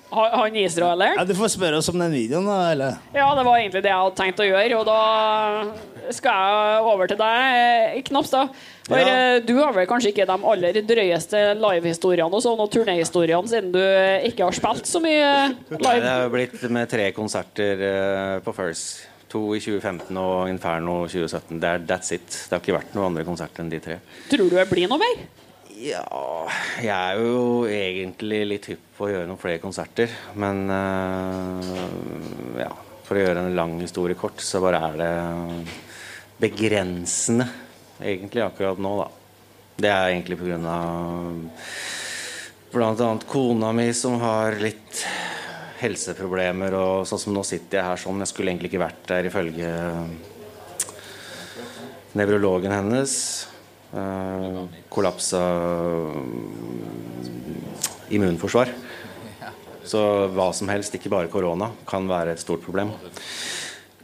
Han han israeleren? Ja, du får spørre oss om den videoen, da. Eller? Ja, det var egentlig det jeg hadde tenkt å gjøre, og da skal jeg over til deg, Knapstad. For Ja. eh, du har vel kanskje ikke de aller drøyeste livehistoriene og sånn, og turnéhistoriene, siden du ikke har spilt så mye Nei, det live? har blitt med tre konserter eh, på First. To i 2015 og Inferno 2017. Det er, that's it. Det har ikke vært noen andre konserter enn de tre. Tror du det blir noe mer? Ja Jeg er jo egentlig litt hypp på å gjøre noen flere konserter. Men uh, ja, for å gjøre en lang historie kort, så bare er det begrensende egentlig akkurat nå, da. Det er egentlig blant annet kona mi som har litt helseproblemer, og sånn som nå sitter jeg her sånn. Jeg skulle egentlig ikke vært der ifølge nevrologen hennes. Eh, kollapsa immunforsvar. Så hva som helst, ikke bare korona, kan være et stort problem.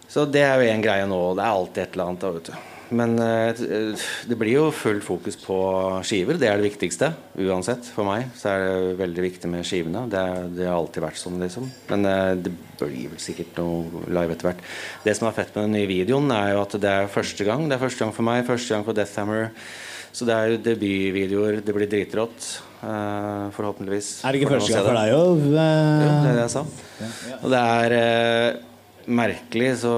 Så det er jo en greie nå. Det er alltid et eller annet. da, vet du. Men eh, det blir jo fullt fokus på skiver. Det er det viktigste. Uansett. For meg så er det veldig viktig med skivene. Det, det har alltid vært sånn, liksom. Men eh, det blir vel sikkert noe live etter hvert. Det som er fett med den nye videoen, er jo at det er første gang. Det er første gang for meg, første gang for Deathhammer. Så det er jo debutvideoer. Det blir dritrått. Uh, forhåpentligvis. Er det ikke første gang for deg òg? Jo, det er det jeg sa. Og det er eh, merkelig så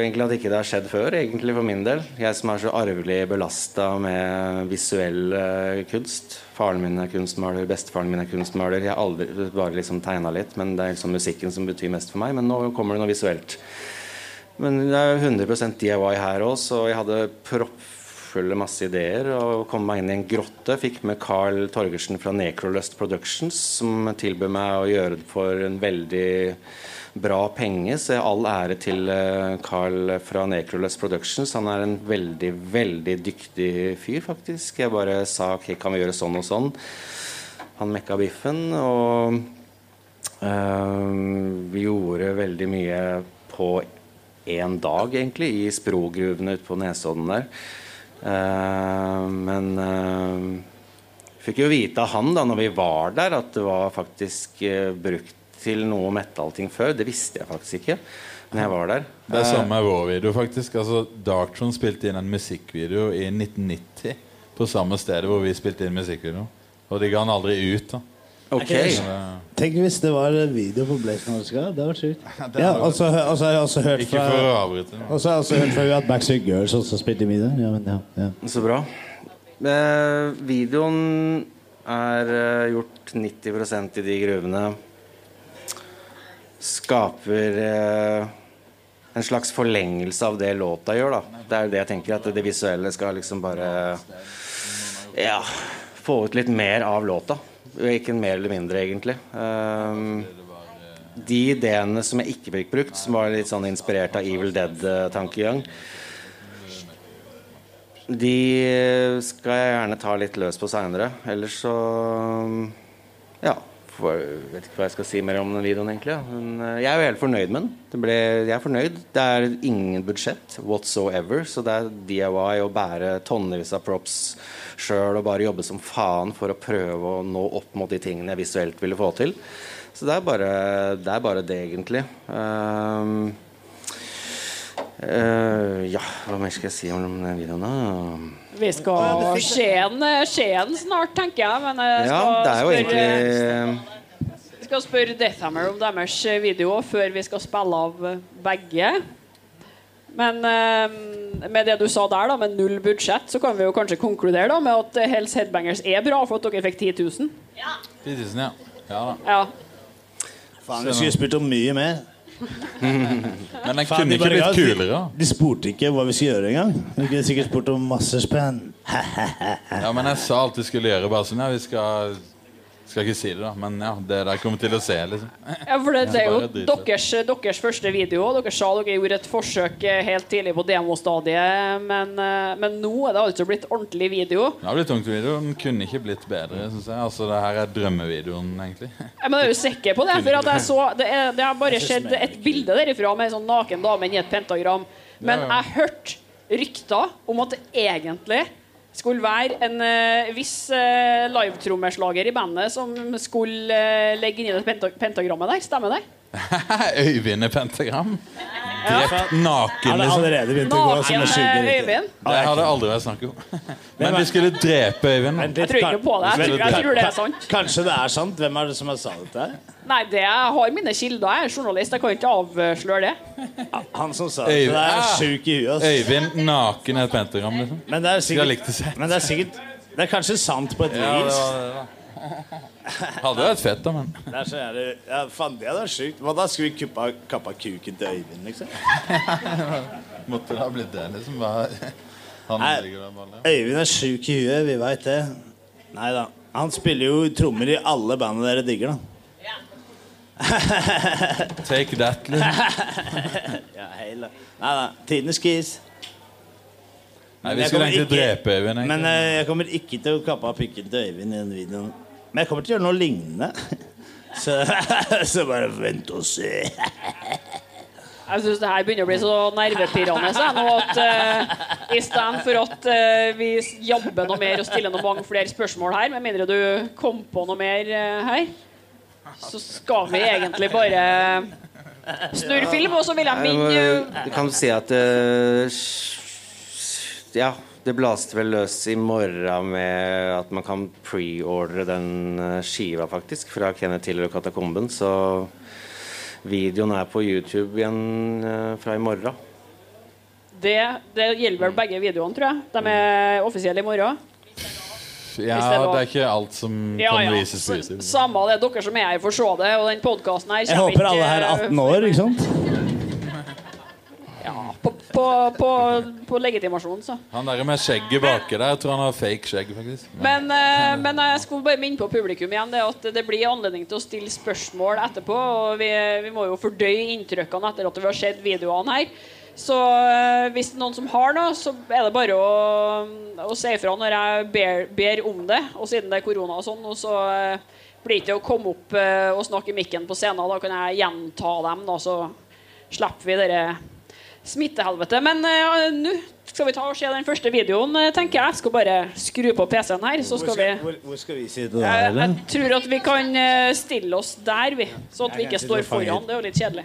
egentlig at ikke det har skjedd før, egentlig for min del. Jeg som er så arvelig belasta med visuell eh, kunst. Faren min er kunstmaler, bestefaren min er kunstmaler. Jeg har aldri bare liksom tegna litt, men det er liksom musikken som betyr mest for meg. Men nå kommer det noe visuelt. Men det er 100% DIY her òg, så jeg hadde proppfulle masse ideer og kom meg inn i en grotte. Fikk med Carl Torgersen fra Necrolust Productions, som tilbød meg å gjøre det for en veldig bra penge. Så jeg all ære til eh, Carl fra Necrolust Productions. Han er en veldig, veldig dyktig fyr, faktisk. Jeg bare sa ok, kan vi gjøre sånn og sånn. Han mekka biffen. og Eh, vi gjorde veldig mye på én dag, egentlig, i sprogruvene ute på Nesodden der. Eh, men uh, fikk jo vite av han da når vi var der, at det var faktisk eh, brukt til noe metallting før. Det visste jeg faktisk ikke når jeg var der. Det er Eh, samme med vår video, faktisk. Altså, Darktron spilte inn en musikkvideo i 1990 på samme stedet hvor vi spilte inn musikkvideo. Og de ga den aldri ut. da ok. Så Tenk hvis det var en video på Blaze Norska. Det var sjukt. [laughs] Ja, altså, altså, jeg har også hørt Ikke for å fra avbryte. og så har jeg også hørt fra at Backstreet Girls også spilte i. Ja, men ja, ja. Så bra. Eh, videoen er eh, gjort 90% i de gruvene. Skaper eh, en slags forlengelse av det låta gjør, da. Det er det jeg tenker, at det visuelle skal liksom bare Ja, få ut litt mer av låta. Ikke mer eller mindre, egentlig. Um, de ideene som jeg ikke fikk brukt, som var litt sånn inspirert av Evil Dead-tankegang, de skal jeg gjerne ta litt løs på seinere. Ellers så Ja. For, vet ikke hva jeg skal si mer om den videoen, egentlig. Men eh, jeg er jo helt fornøyd med den. Ble, jeg er fornøyd. Det er ingen budsjett whatsoever, så det er DIY å bære tonnevis av props sjøl og bare jobbe som faen for å prøve å nå opp mot de tingene jeg visuelt ville få til. Så det er bare det, er bare det egentlig. Um, uh, ja, hva mer skal jeg si om den videoen, da? Vi skal Skien, Skien snart, tenker jeg. Men jeg Ja, skal det er jo spørre egentlig skal spørre Deathhammer om deres eh, video før vi skal spille av eh, begge. Men eh, med det du sa der, da, med null budsjett, så kan vi jo kanskje konkludere da med at eh, Hells Headbangers er bra for at dere fikk 10 000. 10 000, ja. ja da. Ja. Faen, vi skulle spurt om mye mer. [laughs] Men den kunne ikke blitt kulere. De spurte ikke hva vi skulle gjøre engang. De kunne sikkert spurt om masse spenn. Ja, men jeg sa alt vi skulle gjøre. Bare sånn, ja, vi skal Skal ikke si det, da. Men ja, det der kommer til å se, liksom. [laughs] Ja, for det, det er jo deres, deres første video. Dere sa dere gjorde et forsøk eh, helt tidlig på demostadiet, men, eh, men nå er det altså blitt ordentlig video. Det har blitt tungt video. Den kunne ikke blitt bedre, syns jeg. Altså, det her er drømmevideoen, egentlig. [laughs] Ja, Men er jo sikker på det? For at jeg så, det, er, det har bare skjedd et bilde derifra med en sånn naken dame i et pentagram. Men jeg hørte rykter om at det egentlig skulle være en uh, viss uh, livetrommeslager i bandet som skulle uh, legge inn i det penta pentagrammet der. Stemmer det? [laughs] Øyvind er pentagram. Drept naken, liksom. allerede begynt å gå som Naken en sjuke eh, riktig. Øyvind? Det har det aldri vært snakk om. Men vi skulle drepe Øyvind. Jeg tror ikke på det. Jeg tror, jeg tror det er sant. Kanskje det er sant? Hvem er det som har sa dette? Nei, det jeg har mine kilder. Jeg er journalist. Jeg kan ikke avsløre det. Han som sa det, Det er Ah! sjuk i huet. Øyvind naken er et pentagram, liksom. Men det er sikkert det er sikkert Det er kanskje sant på et vis. Ja, det var det, da. Hadde vært fett, da, men Det er så jævlig Ja, faen, det hadde vært sjukt. Hva da? Skulle vi kuppa, kappa kuken til Øyvind, liksom? [laughs] måtte det ha blitt det, liksom. Han Nei. ligger der bare. Øyvind er sjuk i huet, vi veit det. Nei da. Han spiller jo trommer i alle bandene dere digger, da. [laughs] Take that, liksom. [laughs] Ja, hele. Nei da. Tidenes kiss. Nei, vi skulle egentlig ikke- drepe Øyvind. egentlig. Men eh, jeg kommer ikke til å kappe av pikken til Øyvind i den videoen. Men jeg kommer til å gjøre noe lignende. [laughs] Så, [laughs] så bare vent og se. Jeg syns det her begynner å bli så nervepirrende nå at uh, istedenfor at uh, vi jobber noe mer og stiller noe mange flere spørsmål her, med mindre du kom på noe mer uh, her, så skal vi egentlig bare snurre film. Og så vil jeg minne Du kan si at eh, Ja, det blaste vel løs i morgen med at man kan preordre den eh, skiva, faktisk, fra Kenneth Tiller og Katakomben. Så videoen er på YouTube igjen eh, fra i morgen. det, det gjelder vel begge videoene, tror jeg. De er offisielle i morgen. Ja, det det er ikke alt som Ja, kan ja. vises på YouTube. Samme det, dere som er her, får se det. Og den podkasten her Jeg håper alle her er 18 år, ikke sant? På, på, på, legitimasjonen, så. Han der med skjegget baki der, jeg tror han har fake skjegg, faktisk. Men, eh, men jeg skulle bare minne på publikum igjen det at det blir anledning til å stille spørsmål etterpå. Og vi, vi må jo fordøye inntrykkene etter at vi har sett videoene her. Så eh, hvis det er noen som har noe, så er det bare å, å si ifra når jeg ber, ber om det. Og siden det er korona og sånn, og så eh, blir det ikke å komme opp eh, og snakke i mikken på scenen. Da kan jeg gjenta dem, da, så slipper vi dere smittehelvete. Men uh, nå skal vi ta og se den første videoen, eh, tenker jeg. Skal bare skru på PC-en her, så skal vi Hvor, hvor skal vi sitte da? jeg, eller? jeg tror at vi kan eh, stille oss der, vi. Sånn at vi ikke står foran. Det er jo litt kjedelig.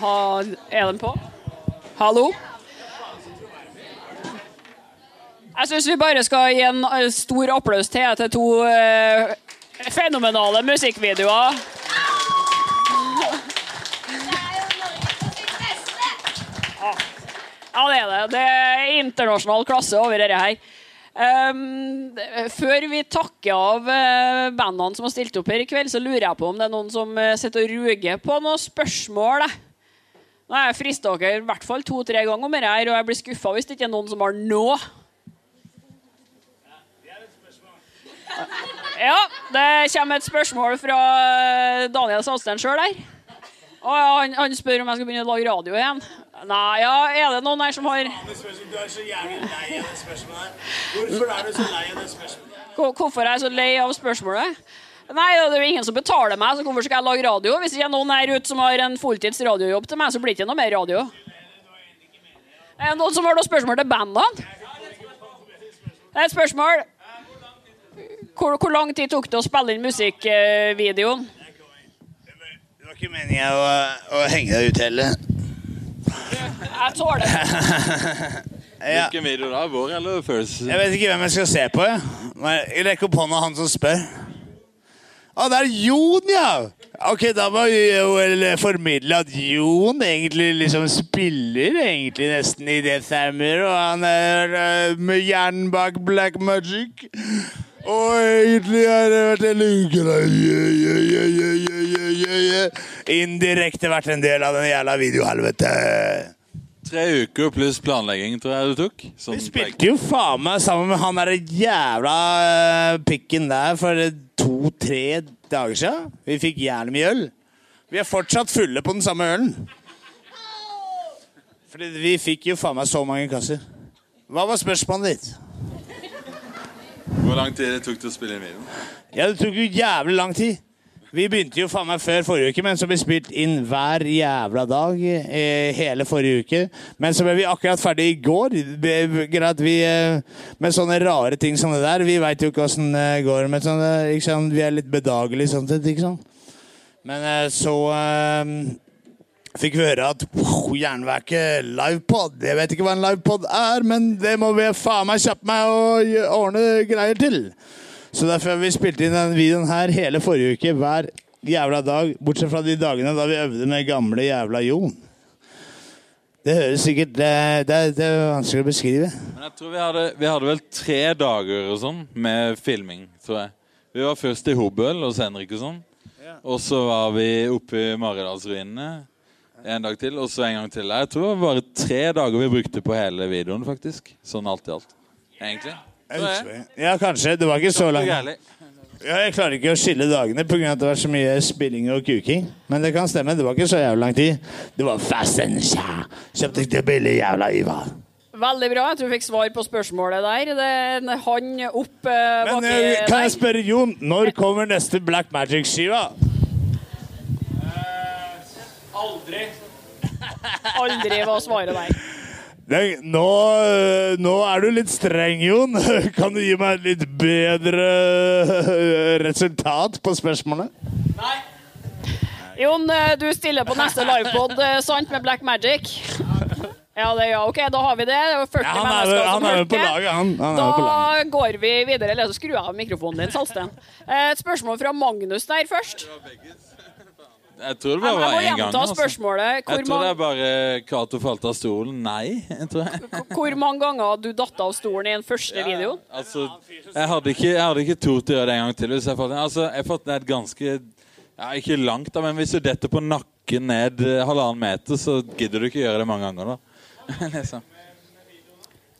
Ha, er den på? Hallo? Jeg syns vi bare skal gi en eh, stor applaus til til to eh, fenomenale musikkvideoer. Ja, det er det. Det er internasjonal klasse over dette her. Um, før vi takker av eh, bandene som har stilt opp her i kveld, så lurer jeg på om det er noen som eh, sitter og ruger på noen spørsmål. jeg. Nå har jeg frista dere i hvert fall to-tre ganger om dette, og jeg blir skuffa hvis det ikke er noen som har nå. Ja, det kommer et spørsmål fra eh, Daniel Salsten sjøl her. Og han, han spør om jeg skal begynne å lage radio igjen. Nei, ja, er det noen her som har Du er så jævlig lei av det spørsmålet. Hvorfor er du så lei av det spørsmålet? Hvor- Hvorfor er jeg så lei av spørsmålet? Nei, det er jo ingen som betaler meg, så hvorfor skal jeg lage radio? Hvis det er noen her ute som har en fulltids radiojobb til meg, så blir det ikke noe mer radio. Er det noen som har noen spørsmål til bandene? Det er et spørsmål. Hvor, hvor lang tid tok det å spille inn musikkvideoen? Det var ikke meninga å, å henge deg ut heller. Jeg tåler det. [laughs] Ja. Hvilken video da? Vår eller First? Jeg vet ikke hvem jeg skal se på. Jeg rekker opp hånda han som spør. Å, det er Jon, ja! Ok, Da må vi jo formidle at Jon egentlig liksom spiller egentlig nesten i Death Hammer, og han er eh, med hjernen bak Black Magic. Og egentlig har det vært en uke. Indirekte vært en del av den jævla videohelvete. Tre uker pluss planlegging, tror jeg du tok. Sånn Vi spilte jo faen meg sammen med han der jævla øh, pikken der for to-tre dager siden. Vi fikk jævlig mye øl. Vi er fortsatt fulle på den samme ølen. Fordi vi fikk jo faen meg så mange kasser. Hva var spørsmålet ditt? Hvor lang tid det tok til å spille inn videoen? Ja, det tok jo jævlig lang tid. Vi begynte jo faen meg før forrige uke, men så ble vi spilt inn hver jævla dag eh, hele forrige uke. Men så ble vi akkurat ferdig i går. Vi, eh, med sånne rare ting som det der. Vi veit jo ikke åssen det går med sånne sant? Vi er litt bedagelige sånn sett, ikke sant. Men eh, så eh, fikk vi høre at Jernverket livepod. Jeg vet ikke hva en livepod er, men det må vi faen meg kjappe meg og ordne greier til. Så derfor har vi spilt inn denne videoen her hele forrige uke, hver jævla dag. Bortsett fra de dagene da vi øvde med gamle jævla Jon. Det høres sikkert Det, det, det er vanskelig å beskrive. Men jeg tror vi hadde, vi hadde vel tre dager og sånn med filming, tror jeg. Vi var først i Hobøl hos Henrik og sånn. Og så var vi oppe i Maridalsruinene en dag til, og så en gang til. Jeg tror det var bare tre dager vi brukte på hele videoen, faktisk. Sånn alt i alt. Egentlig. Ja, kanskje. Det var ikke så langt. Ja, jeg klarer ikke å skille dagene pga. at det var så mye spilling og kuking. Men det kan stemme. Det var ikke så jævlig lang tid. Det var fast and sha. Kjøpte ikke billig jævla Ivar. Veldig bra. Jeg tror jeg fikk svar på spørsmålet der. Det er en hånd opp eh, Men eh, kan jeg spørre Jon, når kommer neste Black Magic-skiva? [laughs] Aldri var svaret der. Nå, nå er du litt streng, Jon. [laughs] Kan du gi meg et litt bedre eh, resultat på spørsmålet? Jon, eh, du stiller på neste livepod, eh, sant, med Black Magic? Ja, det, ja, ok, da har vi det. Det 40 Ja, han er, han er på laget, han. han da på laget. Går vi videre. Eller så skrur jeg av mikrofonen din, Salsten. Et spørsmål fra Magnus der først. Jeg tror det bare var må én gang. gjenta Altså. spørsmålet. Jeg Hvor, tror det er bare Cato falt av stolen. Nei, jeg tror jeg. hvor mange ganger har du datt av stolen i den første videoen? Altså, jeg hadde ikke, jeg hadde ikke tort å gjøre det en gang til. Hvis jeg falt. Altså, jeg falt ned ganske ja, Ikke langt, da, men hvis du detter på nakken ned eh, halvannen meter, så gidder du ikke gjøre det mange ganger. da. [laughs] liksom.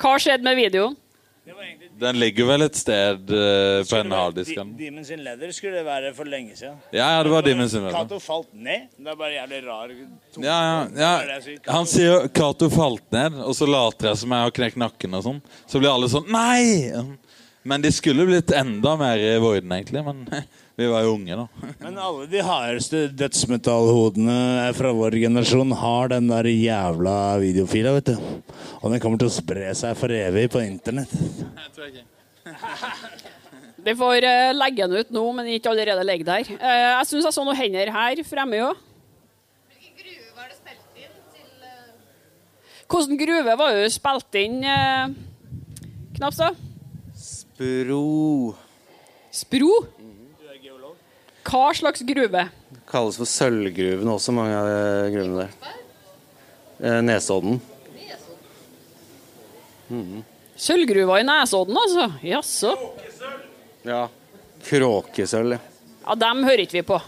Hva skjedde med videoen? Den ligger vel et sted uh, på en harddisk. noe. Demons in Leather skulle det være for lenge siden. Ja, ja, det var Demons in Leather. Cato falt ned. Det er bare jævlig rar Ja, ja, ja. Han sier Cato falt ned, og så later jeg som jeg har knekt nakken. og sånn. Så blir alle sånn Nei! Men de skulle blitt enda mer i voiden, egentlig. Men [laughs] vi var jo unge, da. [laughs] Men alle de hardeste dødsmetallhodene fra vår generasjon har den der jævla videofila, vet du. Og den kommer til å spre seg for evig på internett. Jeg tror ikke. [laughs] Vi får eh, legge den ut nå, men ikke allerede legge der. Eh, jeg syns jeg så noen hender her fremme òg. Hvilken gruve var det du spilte inn, eh, Knapstad? Spro Spro? Hva slags gruve? Det kalles for sølvgruven også, mange av de gruvene der. Eh, Nesodden. Sølvgruva i Nesodden, altså? Jaså. Ja. Kråkesølv, ja. Ja, dem hører ikke vi på.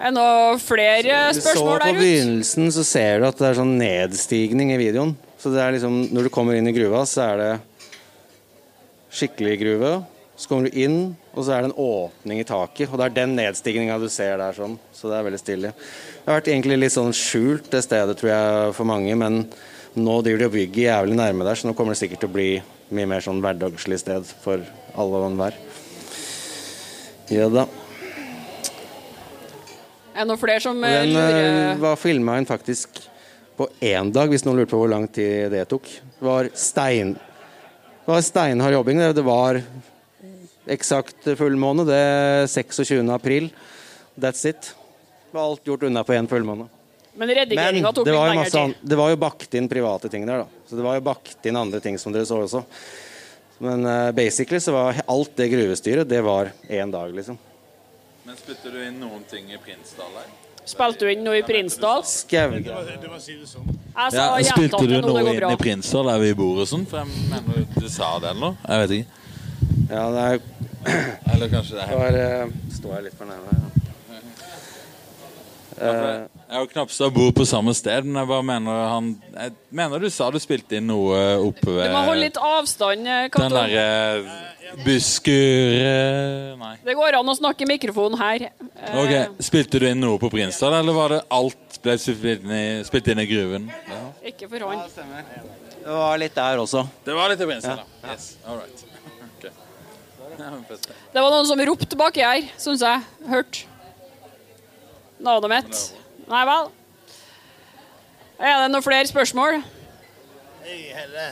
Er det noe flere spørsmål der ute? På begynnelsen så ser du at det er sånn nedstigning i videoen. Så det er liksom, når du kommer inn i gruva, så er det skikkelig gruve. Så kommer du inn, og så er det en åpning i taket. Og det er den nedstigninga du ser der sånn. Så det er veldig stilig. Det har vært egentlig litt sånn skjult det stedet, tror jeg, for mange. Men nå driver de og bygger jævlig nærme der, så nå kommer det sikkert til å bli mye mer sånn hverdagslig sted for alle og enhver. Ja da. Er det noen flere som eh, Den eh, lurer var filma inn faktisk på én dag, hvis noen lurte på hvor lang tid det tok. Det var stein Det var steinhard jobbing. Det var eksakt fullmåne. Det er 26. april. That's it. Det var alt gjort unna på én fullmåne. Men Men redigeringa tok det litt var, jo lengre masse, tid. an- det var jo bakt inn private ting der, da. Så det var jo bakt inn andre ting som dere så også. Men uh, basically så var alt det gruvestyret, det var én dag, liksom. Men spytter du inn noen ting i Prinsdal her? Spilte du inn noe i Prinsdal? Skau. Sånn. Ja, spilte du noe inn i Prinsdal der vi bor og sånn? For jeg mener du sa det eller noe? Jeg vet ikke. Ja, det er, Eller kanskje det er var, uh, står jeg litt for nærme her. Jeg og Knapstad bor på samme sted, men jeg bare mener han Jeg mener du sa du spilte inn noe oppe Du må holde litt avstand, Kato. den Cato. derre Buskur... Nei. Det går an å snakke i mikrofonen her. Eh, Ok, Spilte du inn noe på Prinsdal, eller var det alt ble spilt inn i, spilt inn i gruven? Ikke for hånd. Det var litt der også. Det var litt i Prinsdal, da. Yes, all right. [laughs] Det var noen som ropte baki her, syns jeg. Hørt. Navnet mitt. Nei vel. Er det noen flere spørsmål? Hei, helle.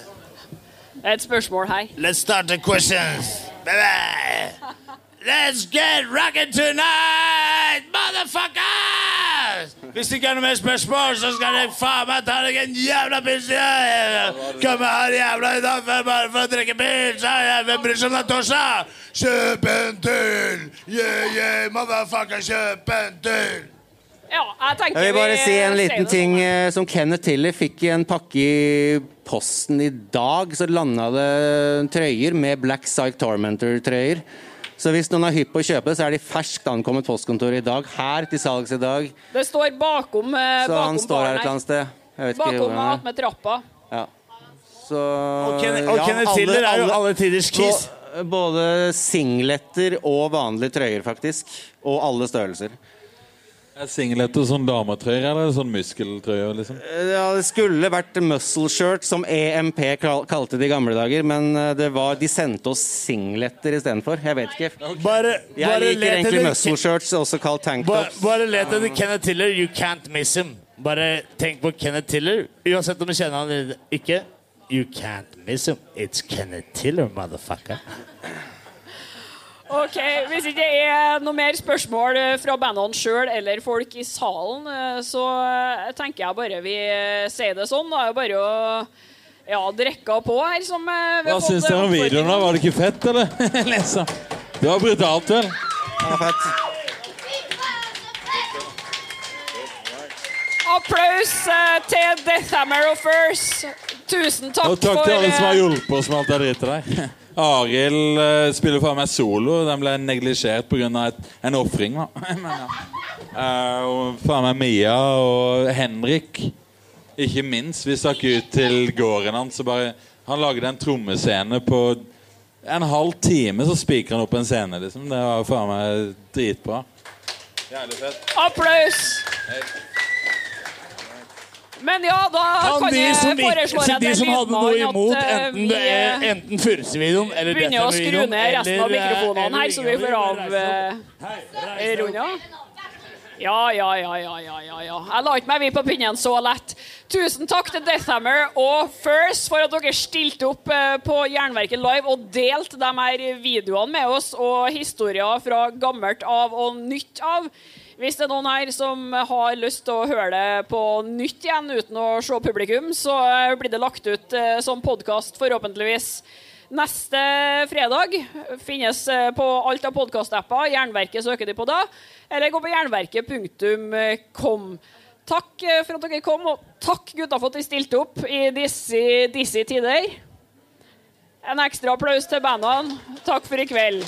Det er et spørsmål her. Let's start the questions. Baby. [laughs] Let's get rocking tonight, motherfuckers! Hvis ikke er noe mer spørsmål, så skal jeg faen meg ta deg en jævla pils. Kom Komme her jævla i dag bare for å drikke pils. Hvem bryr seg om det er torsdag? Kjøp en til! Yeah, yeah, motherfucker, kjøp en til! Ja, jeg Jeg vil bare vi si en liten ting sånn. eh, som Kenneth Tiller fikk i en pakke i posten i dag. Så landa det trøyer med Black Psych Tormentor-trøyer. Så hvis noen er hypp på å kjøpe så er de ferskt ankommet postkontoret i dag. Her til salgs i dag. Det står bakom, eh, Så han står her et eller annet sted. Jeg vet ikke Bakom hvor med trappa. Ja. Så Og Ken- og Kenneth Tiller er jo alle tiders kiss. Bå- Både singletter og vanlige trøyer, faktisk. Og alle størrelser. Er singletter sånn dametrøyer, eller sånn muskeltrøyer? liksom? Ja, det skulle vært muscle shirt, som EMP kalte det i gamle dager, men eh, det var, de sendte oss singletter istedenfor. Jeg vet ikke. Bare, Jeg bare liker egentlig muscle shirts, også kalt Bare, tanktops. bare let etter Kenneth Tiller. You can't miss him. Bare tenk på Kenneth Tiller. Uansett om du kjenner han eller ikke. You can't miss him. It's Kenneth Tiller, motherfucker. Ok, Hvis ikke det er noe mer spørsmål eh, fra bandene sjøl eller folk i salen, eh, så eh, tenker jeg bare vi sier det sånn. Det er jo bare å ja, drikke på her. Som vi har Hva syns dere om videoen? da? Var det ikke fett, eller? Lesa. [laughs] Det var brutalt, vel? Ja, fett. Applaus til Deathhammer og First. Tusen takk, Og takk til alle som har hjulpet oss med alt det dritet der. [laughs] Arild uh, spiller for meg solo. Den ble neglisjert pga. en ofring. ja. Uh, faen meg Mia og Henrik, ikke minst. Vi stakk ut til gården hans. bare, Han lagde en trommescene på en halv time, så spiker han opp en scene. liksom. Det var faen meg dritbra. Jævlig fett. Applaus. Men ja, da Kan kan jeg foreslå at de som hadde noe imot eh, enten, eh, enten Fursevideoen eller begynner å skru ned resten av eh, mikrofonene her, så vi får av runda. Ja, ja, ja, ja, ja, ja, ja. Jeg la ikke meg vi på pinnen så lett. Tusen takk til Deathhammer og First for at dere stilte opp på Jernverket Live og delte de her videoene med oss og historier fra gammelt av og nytt av. Hvis det er noen her som har lyst til å høre det på nytt igjen uten å se publikum, så eh, blir det lagt ut eh, som podkast, forhåpentligvis. Neste fredag finnes eh, på alt av podkastapper. Jernverket søker de på da. Eller gå på jernverket.com. Takk for at dere kom, og takk gutta for at de stilte opp i disse, disse tider. En ekstra applaus til bandene. Takk for i kveld.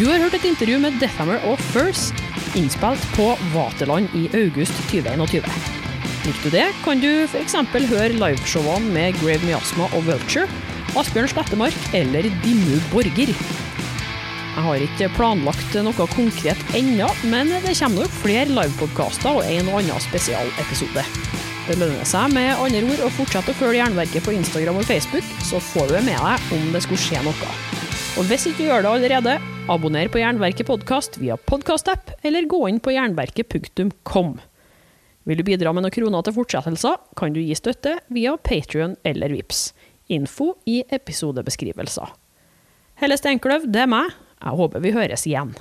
Du har hørt et intervju med Deathhammer og First, innspilt på Vaterland i august 2021. Likte du det, kan du f.eks. høre liveshowene med Grave Miasma og Vulture, Asbjørn Slettemark eller Dimmu Borger. Jeg har ikke planlagt noe konkret ennå, men det kommer nok flere livepodkaster og en og annen spesialepisode. Det lønner seg med andre ord å fortsette å følge Jernverket på Instagram og Facebook, så får du med deg om det skulle skje noe. Og hvis ikke du gjør det allerede, abonner på Jernverket podkast via podkastapp, eller gå inn på jernverket.kom. Vil du bidra med noen kroner til fortsettelser, kan du gi støtte via Patrion eller Vips. Info i episodebeskrivelser. Helle Steinkløv, det er meg. Jeg håper vi høres igjen.